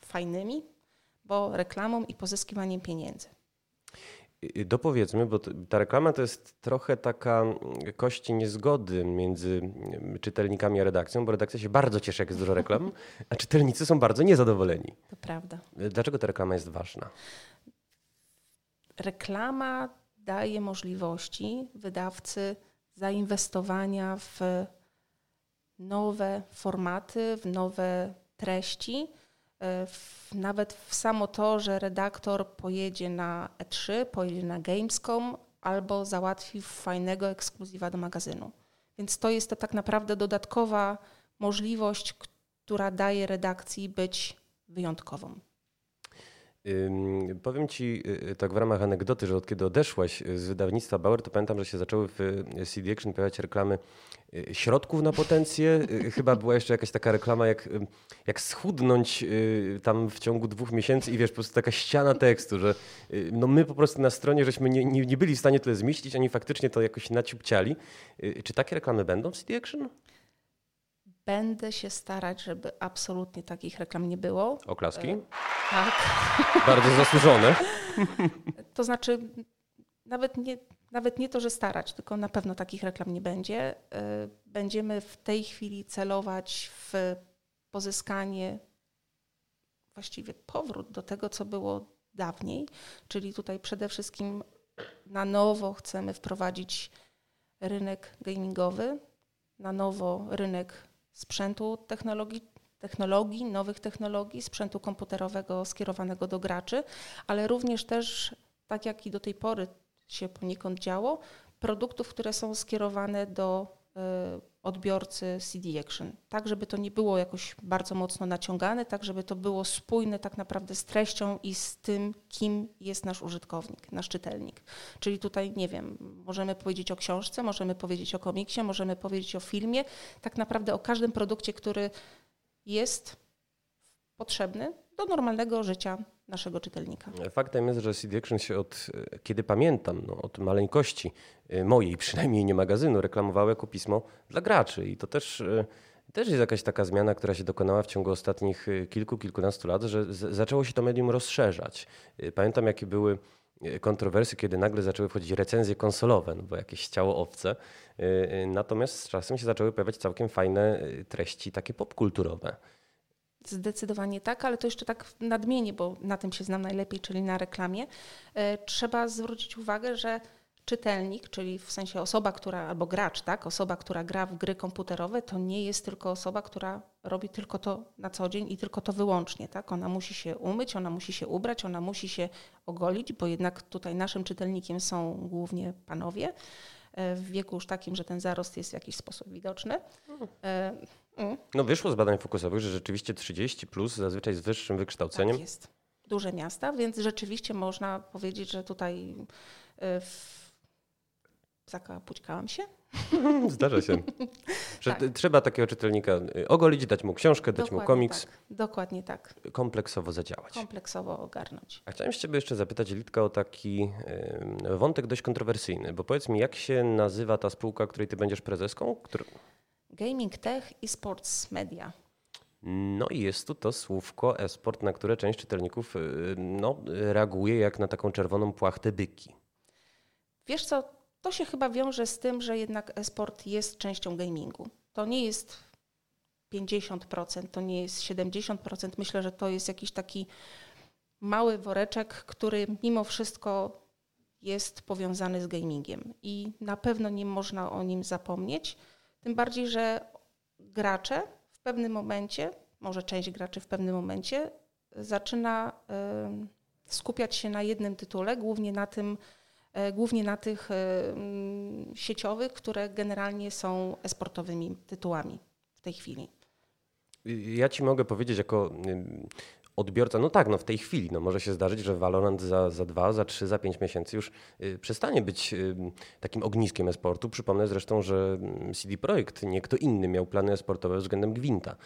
Speaker 4: fajnymi, bo reklamą i pozyskiwaniem pieniędzy.
Speaker 1: Dopowiedzmy, bo ta reklama to jest trochę taka kości niezgody między czytelnikami a redakcją, bo redakcja się bardzo cieszy, jak jest dużo reklam, a czytelnicy są bardzo niezadowoleni.
Speaker 4: To prawda.
Speaker 1: Dlaczego ta reklama jest ważna?
Speaker 4: Reklama daje możliwości wydawcy zainwestowania w nowe formaty, w nowe treści w, nawet w samo to, że redaktor pojedzie na E3, pojedzie na Gamescom albo załatwi fajnego ekskluzywa do magazynu. Więc to jest to tak naprawdę dodatkowa możliwość, która daje redakcji być wyjątkową.
Speaker 1: Powiem Ci y, y, tak w ramach anegdoty, że od kiedy odeszłaś z wydawnictwa Bauer, to pamiętam, że się zaczęły w y, CD Action pojawiać reklamy środków na potencję. Chyba była jeszcze jakaś taka reklama, jak, jak schudnąć tam w ciągu dwóch miesięcy i wiesz, po prostu taka ściana tekstu, że no my po prostu na stronie żeśmy nie, nie, nie byli w stanie tyle zmieścić, oni faktycznie to jakoś naciupciali. Czy takie reklamy będą w CD Action?
Speaker 4: Będę się starać, żeby absolutnie takich reklam nie było.
Speaker 1: Oklaski? E,
Speaker 4: tak.
Speaker 1: Bardzo zasłużone.
Speaker 4: to znaczy, nawet nie, nawet nie to, że starać, tylko na pewno takich reklam nie będzie. E, będziemy w tej chwili celować w pozyskanie, właściwie powrót do tego, co było dawniej, czyli tutaj przede wszystkim na nowo chcemy wprowadzić rynek gamingowy, na nowo rynek sprzętu technologi technologii, nowych technologii, sprzętu komputerowego skierowanego do graczy, ale również też, tak jak i do tej pory się poniekąd działo, produktów, które są skierowane do y, odbiorcy CD Action, tak żeby to nie było jakoś bardzo mocno naciągane, tak żeby to było spójne tak naprawdę z treścią i z tym, kim jest nasz użytkownik, nasz czytelnik. Czyli tutaj, nie wiem, możemy powiedzieć o książce, możemy powiedzieć o komiksie, możemy powiedzieć o filmie, tak naprawdę o każdym produkcie, który jest potrzebny do normalnego życia naszego czytelnika.
Speaker 1: Faktem jest, że CD Action się od, kiedy pamiętam, no, od maleńkości y, mojej przynajmniej nie magazynu, reklamowało jako pismo dla graczy i to też, y, też jest jakaś taka zmiana, która się dokonała w ciągu ostatnich y, kilku, kilkunastu lat, że zaczęło się to medium rozszerzać. Pamiętam jakie były kontrowersje, kiedy nagle zaczęły wchodzić recenzje konsolowe, no bo jakieś ciało owce. Natomiast z czasem się zaczęły pojawiać całkiem fajne treści takie popkulturowe.
Speaker 4: Zdecydowanie tak, ale to jeszcze tak nadmienię, bo na tym się znam najlepiej, czyli na reklamie. E, trzeba zwrócić uwagę, że czytelnik, czyli w sensie osoba, która, albo gracz, tak, osoba, która gra w gry komputerowe, to nie jest tylko osoba, która robi tylko to na co dzień i tylko to wyłącznie, tak. Ona musi się umyć, ona musi się ubrać, ona musi się ogolić, bo jednak tutaj naszym czytelnikiem są głównie panowie e, w wieku już takim, że ten zarost jest w jakiś sposób widoczny. E,
Speaker 1: Mm. No wyszło z badań fokusowych, że rzeczywiście 30 plus zazwyczaj z wyższym wykształceniem.
Speaker 4: Tak jest. Duże miasta, więc rzeczywiście można powiedzieć, że tutaj y, w... zakapućkałam się.
Speaker 1: Zdarza się. Że tak. Trzeba takiego czytelnika y, ogolić, dać mu książkę, dać Dokładnie mu komiks.
Speaker 4: Tak. Dokładnie tak.
Speaker 1: Kompleksowo zadziałać.
Speaker 4: Kompleksowo ogarnąć.
Speaker 1: A chciałem ciebie jeszcze zapytać, Litka, o taki wątek dość kontrowersyjny, bo powiedz mi, jak się nazywa ta spółka, której ty będziesz prezeską?
Speaker 4: Gaming Tech i Sports Media.
Speaker 1: No i jest tu to słówko esport, na które część czytelników y, no, reaguje jak na taką czerwoną płachtę byki.
Speaker 4: Wiesz co, to się chyba wiąże z tym, że jednak esport jest częścią gamingu. To nie jest 50%, to nie jest 70%. Myślę, że to jest jakiś taki mały woreczek, który mimo wszystko jest powiązany z gamingiem i na pewno nie można o nim zapomnieć. Tym bardziej, że gracze w pewnym momencie, może część graczy w pewnym momencie, zaczyna skupiać się na jednym tytule, głównie na tym, e, głównie na tych sieciowych, które generalnie są esportowymi tytułami w tej chwili.
Speaker 1: Ja ci mogę powiedzieć, jako odbiorca, no tak, no w tej chwili no może się zdarzyć, że Valorant za, za dwa, za trzy, za pięć miesięcy już y, przestanie być y, takim ogniskiem esportu. Przypomnę zresztą, że mm, CD Projekt, nie kto inny miał plany esportowe względem Gwinta.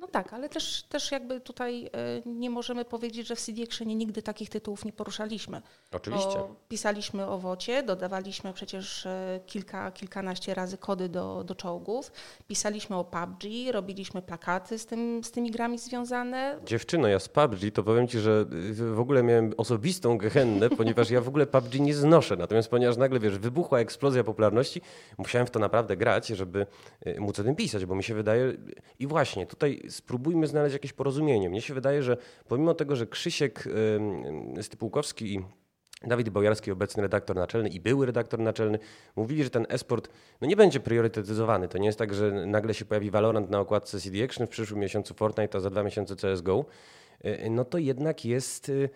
Speaker 4: No tak, ale też, też jakby tutaj e, nie możemy powiedzieć, że w CD Actionie nigdy takich tytułów nie poruszaliśmy.
Speaker 1: Oczywiście.
Speaker 4: Bo pisaliśmy o wocie, dodawaliśmy przecież e, kilka, kilkanaście razy kody do, do czołgów, pisaliśmy o PUBG, robiliśmy plakaty z, tym, z tymi grami związane.
Speaker 1: Dziewczyno, ja PUBG to powiem Ci, że y, w ogóle miałem osobistą gehennę, ponieważ ja w ogóle PUBG nie znoszę. Natomiast ponieważ nagle, wiesz, wybuchła eksplozja popularności, musiałem w to naprawdę grać, żeby y, móc o tym pisać, bo mi się wydaje... I właśnie, tutaj spróbujmy znaleźć jakieś porozumienie. Mnie się wydaje, że pomimo tego, że Krzysiek Stypułkowski i Dawid Bojarski, obecny redaktor naczelny i były redaktor naczelny, mówili, że ten esport no nie będzie priorytetyzowany. To nie jest tak, że nagle się pojawi Valorant na okładce CD Action, w przyszłym miesiącu Fortnite, a za dwa miesiące CSGO. E, no to jednak jest e,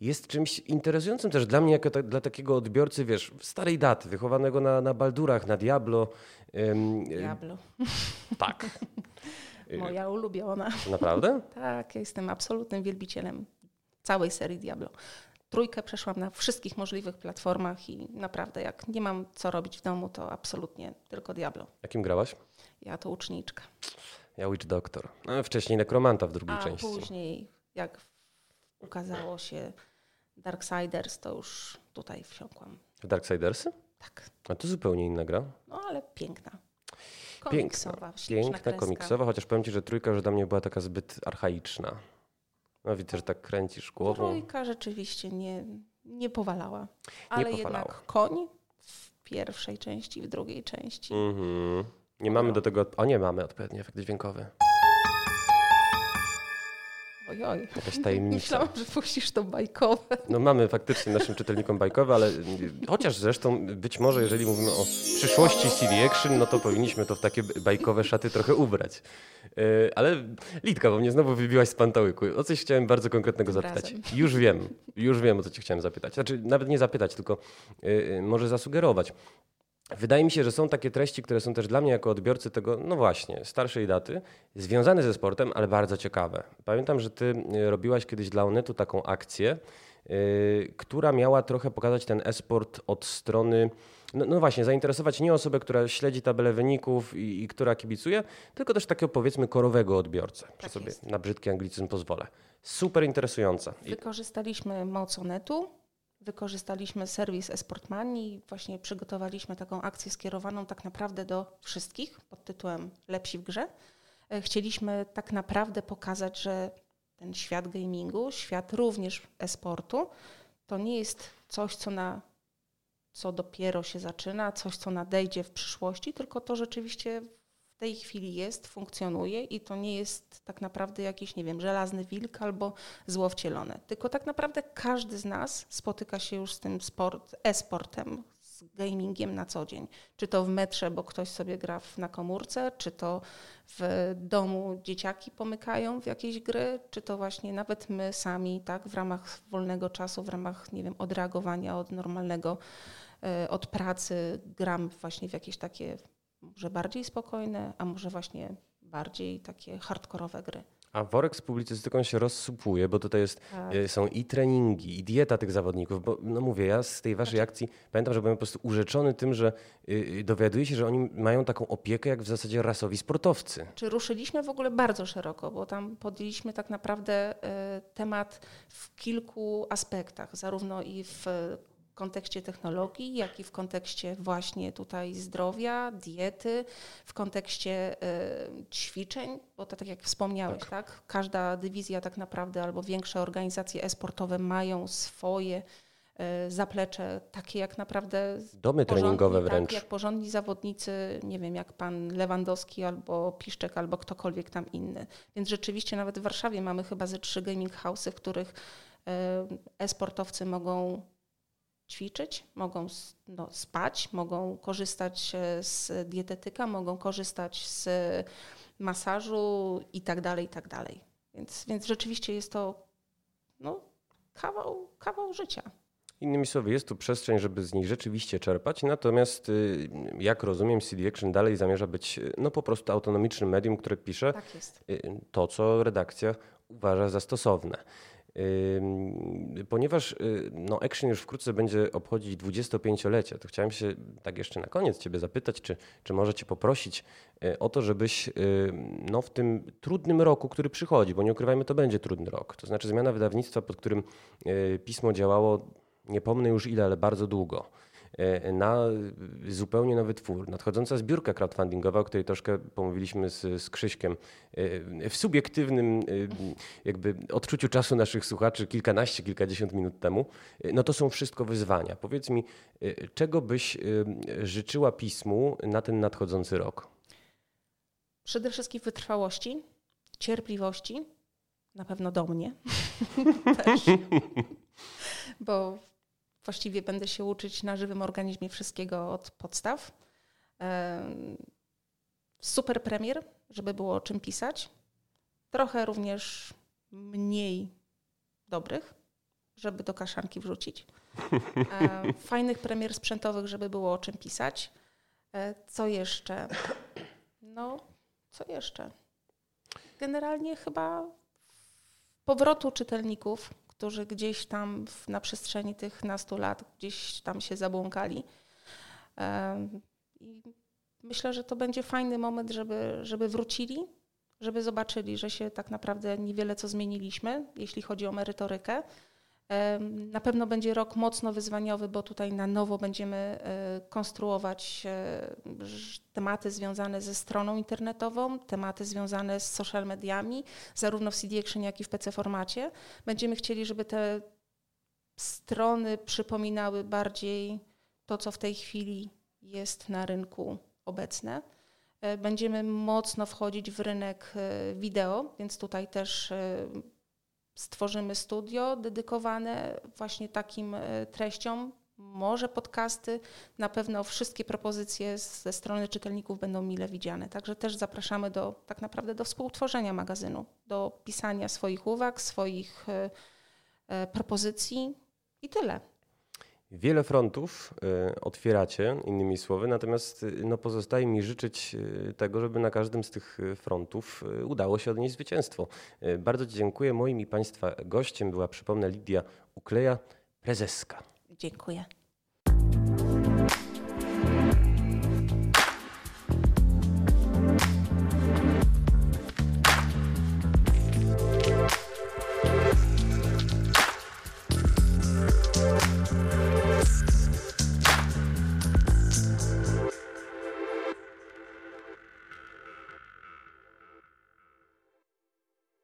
Speaker 1: jest czymś interesującym też dla mnie, jako ta, dla takiego odbiorcy, wiesz, starej daty, wychowanego na, na Baldurach, na Diablo.
Speaker 4: Diablo.
Speaker 1: Tak.
Speaker 4: Moja ulubiona.
Speaker 1: Naprawdę?
Speaker 4: tak, ja jestem absolutnym wielbicielem całej serii Diablo. Trójkę przeszłam na wszystkich możliwych platformach i naprawdę jak nie mam co robić w domu, to absolutnie tylko Diablo.
Speaker 1: Jakim grałaś?
Speaker 4: Ja to uczniczka.
Speaker 1: Ja Witch Doctor. No, wcześniej Nekromanta w drugiej
Speaker 4: A
Speaker 1: części.
Speaker 4: później jak ukazało się Darksiders, to już tutaj wsiąkłam.
Speaker 1: W Darksidersy?
Speaker 4: Tak.
Speaker 1: A to zupełnie inna gra.
Speaker 4: No ale piękna.
Speaker 1: Komiksowa, piękna, piękna komiksowa, chociaż powiem ci, że trójka już dla mnie była taka zbyt archaiczna. No widzę, że tak kręcisz głową.
Speaker 4: Trójka rzeczywiście nie, nie powalała. Ale nie powalała. jednak koń w pierwszej części, w drugiej części. Mm -hmm.
Speaker 1: Nie mamy do tego, o nie mamy odpowiedni efekt dźwiękowy. Jakaś tajemnica.
Speaker 4: Myślałam, że puścisz to bajkowe.
Speaker 1: No mamy faktycznie naszym czytelnikom bajkowe, ale chociaż zresztą być może jeżeli mówimy o przyszłości CD Action, no to powinniśmy to w takie bajkowe szaty trochę ubrać. E, ale Litka, bo mnie znowu wybiłaś z pantałyku. O coś chciałem bardzo konkretnego zapytać.
Speaker 4: razem.
Speaker 1: Już wiem, już wiem o co cię chciałem zapytać. Znaczy nawet nie zapytać, tylko e, może zasugerować. Wydaje mi się, że są takie treści, które są też dla mnie jako odbiorcy tego, no właśnie, starszej daty, związane ze sportem, ale bardzo ciekawe. Pamiętam, że ty y, robiłaś kiedyś dla Onetu taką akcję, yy, która miała trochę pokazać ten e-sport od strony, no, no właśnie, zainteresować nie osobę, która śledzi tabelę wyników i, i która kibicuje, tylko też takiego powiedzmy korowego odbiorcę.
Speaker 4: Tak
Speaker 1: sobie
Speaker 4: jest.
Speaker 1: na brzydki anglicyzm pozwolę. Super interesująca.
Speaker 4: Wykorzystaliśmy moc Onetu, wykorzystaliśmy serwis eSportMani i właśnie przygotowaliśmy taką akcję skierowaną tak naprawdę do wszystkich pod tytułem Lepsi w grze. E, Chcieliśmy tak naprawdę pokazać, że ten świat gamingu, świat również e-sportu, to nie jest coś, co, na, co dopiero się zaczyna, coś, co nadejdzie w przyszłości, tylko to rzeczywiście tej chwili jest, funkcjonuje i to nie jest tak naprawdę jakiś, nie wiem, żelazny wilk albo zło wcielone. Tylko tak naprawdę każdy z nas spotyka się już z tym sport, e-sportem, z gamingiem na co dzień. Czy to w metrze, bo ktoś sobie gra na komórce, czy to w domu dzieciaki pomykają w jakieś gry, czy to właśnie nawet my sami, tak, w ramach wolnego czasu, w ramach, nie wiem, odreagowania od normalnego, e, od pracy, gram właśnie w jakieś takie może bardziej spokojne, a może właśnie bardziej takie hardkorowe gry.
Speaker 1: A worek z publicystyką się rozsupuje, bo tutaj jest,
Speaker 4: Tak.
Speaker 1: e, są i treningi, i dieta tych zawodników. Bo no mówię, ja z tej waszej akcji pamiętam, że byłem po prostu urzeczony tym, że y, y, dowiaduję się, że oni mają taką opiekę jak w zasadzie rasowi sportowcy.
Speaker 4: Czy ruszyliśmy w ogóle bardzo szeroko, bo tam podjęliśmy tak naprawdę e, temat w kilku aspektach, zarówno i w kontekście technologii, jak i w kontekście właśnie tutaj zdrowia, diety, w kontekście e, ćwiczeń, bo to tak jak wspomniałeś, tak. Każda dywizja tak naprawdę albo większe organizacje e-sportowe mają swoje e, zaplecze, takie jak naprawdę
Speaker 1: Domy treningowe
Speaker 4: porządni,
Speaker 1: wręcz.
Speaker 4: Tak, jak porządni zawodnicy, nie wiem, jak pan Lewandowski albo Piszczek, albo ktokolwiek tam inny. Więc rzeczywiście nawet w Warszawie mamy chyba ze trzy gaming house'y, w których e, e-sportowcy mogą ćwiczyć, mogą no, spać, mogą korzystać e, z dietetyka, mogą korzystać z masażu i tak dalej, i tak dalej. Więc, więc rzeczywiście jest to no, kawał, kawał życia.
Speaker 1: Innymi słowy, jest tu przestrzeń, żeby z nich rzeczywiście czerpać, natomiast y, jak rozumiem, CD Action dalej zamierza być y, no po prostu autonomicznym medium, które pisze
Speaker 4: Tak
Speaker 1: y, to, co redakcja uważa za stosowne. Ponieważ y, no, Action już wkrótce będzie obchodzić 25-lecie, to chciałem się tak jeszcze na koniec Ciebie zapytać, czy, czy może Cię poprosić y, o to, żebyś y, no, w tym trudnym roku, który przychodzi, bo nie ukrywajmy, to będzie trudny rok, to znaczy zmiana wydawnictwa, pod którym pismo działało, nie pomnę już ile, ale bardzo długo na zupełnie nowy twór. Nadchodząca zbiórka crowdfundingowa, o której troszkę pomówiliśmy z, z Krzyśkiem, y, w subiektywnym y, jakby odczuciu czasu naszych słuchaczy kilkanaście, kilkadziesiąt minut temu, no to są wszystko wyzwania. Powiedz mi, czego byś życzyła pismu na ten nadchodzący rok?
Speaker 4: Przede wszystkim wytrwałości, cierpliwości, na pewno do mnie też, bo właściwie będę się uczyć na żywym organizmie wszystkiego od podstaw. Super premier, żeby było o czym pisać. Trochę również mniej dobrych, żeby do kaszanki wrzucić. Fajnych premier sprzętowych, żeby było o czym pisać. E, Co jeszcze? No, co jeszcze? Generalnie chyba powrotu czytelników, którzy gdzieś tam w, na przestrzeni tych nastu lat gdzieś tam się zabłąkali. I myślę, że to będzie fajny moment, żeby, żeby wrócili, żeby zobaczyli, że się tak naprawdę niewiele co zmieniliśmy, jeśli chodzi o merytorykę. Na pewno będzie rok mocno wyzwaniowy, bo tutaj na nowo będziemy e, konstruować e, tematy związane ze stroną internetową, tematy związane z social mediami, zarówno w CD Action, jak i w PC formacie. Będziemy chcieli, żeby te strony przypominały bardziej to, co w tej chwili jest na rynku obecne. E, Będziemy mocno wchodzić w rynek wideo, więc tutaj też stworzymy studio dedykowane właśnie takim treściom. Może podcasty, na pewno wszystkie propozycje ze strony czytelników będą mile widziane. Także też zapraszamy do tak naprawdę do współtworzenia magazynu, do pisania swoich uwag, swoich propozycji i tyle.
Speaker 1: Wiele frontów y, otwieracie, innymi słowy, natomiast y, no, pozostaje mi życzyć y, tego, żeby na każdym z tych frontów udało się odnieść zwycięstwo. Bardzo dziękuję. Moim i Państwa gościem była, przypomnę, Lidia Ukleja, prezeska.
Speaker 4: Dziękuję.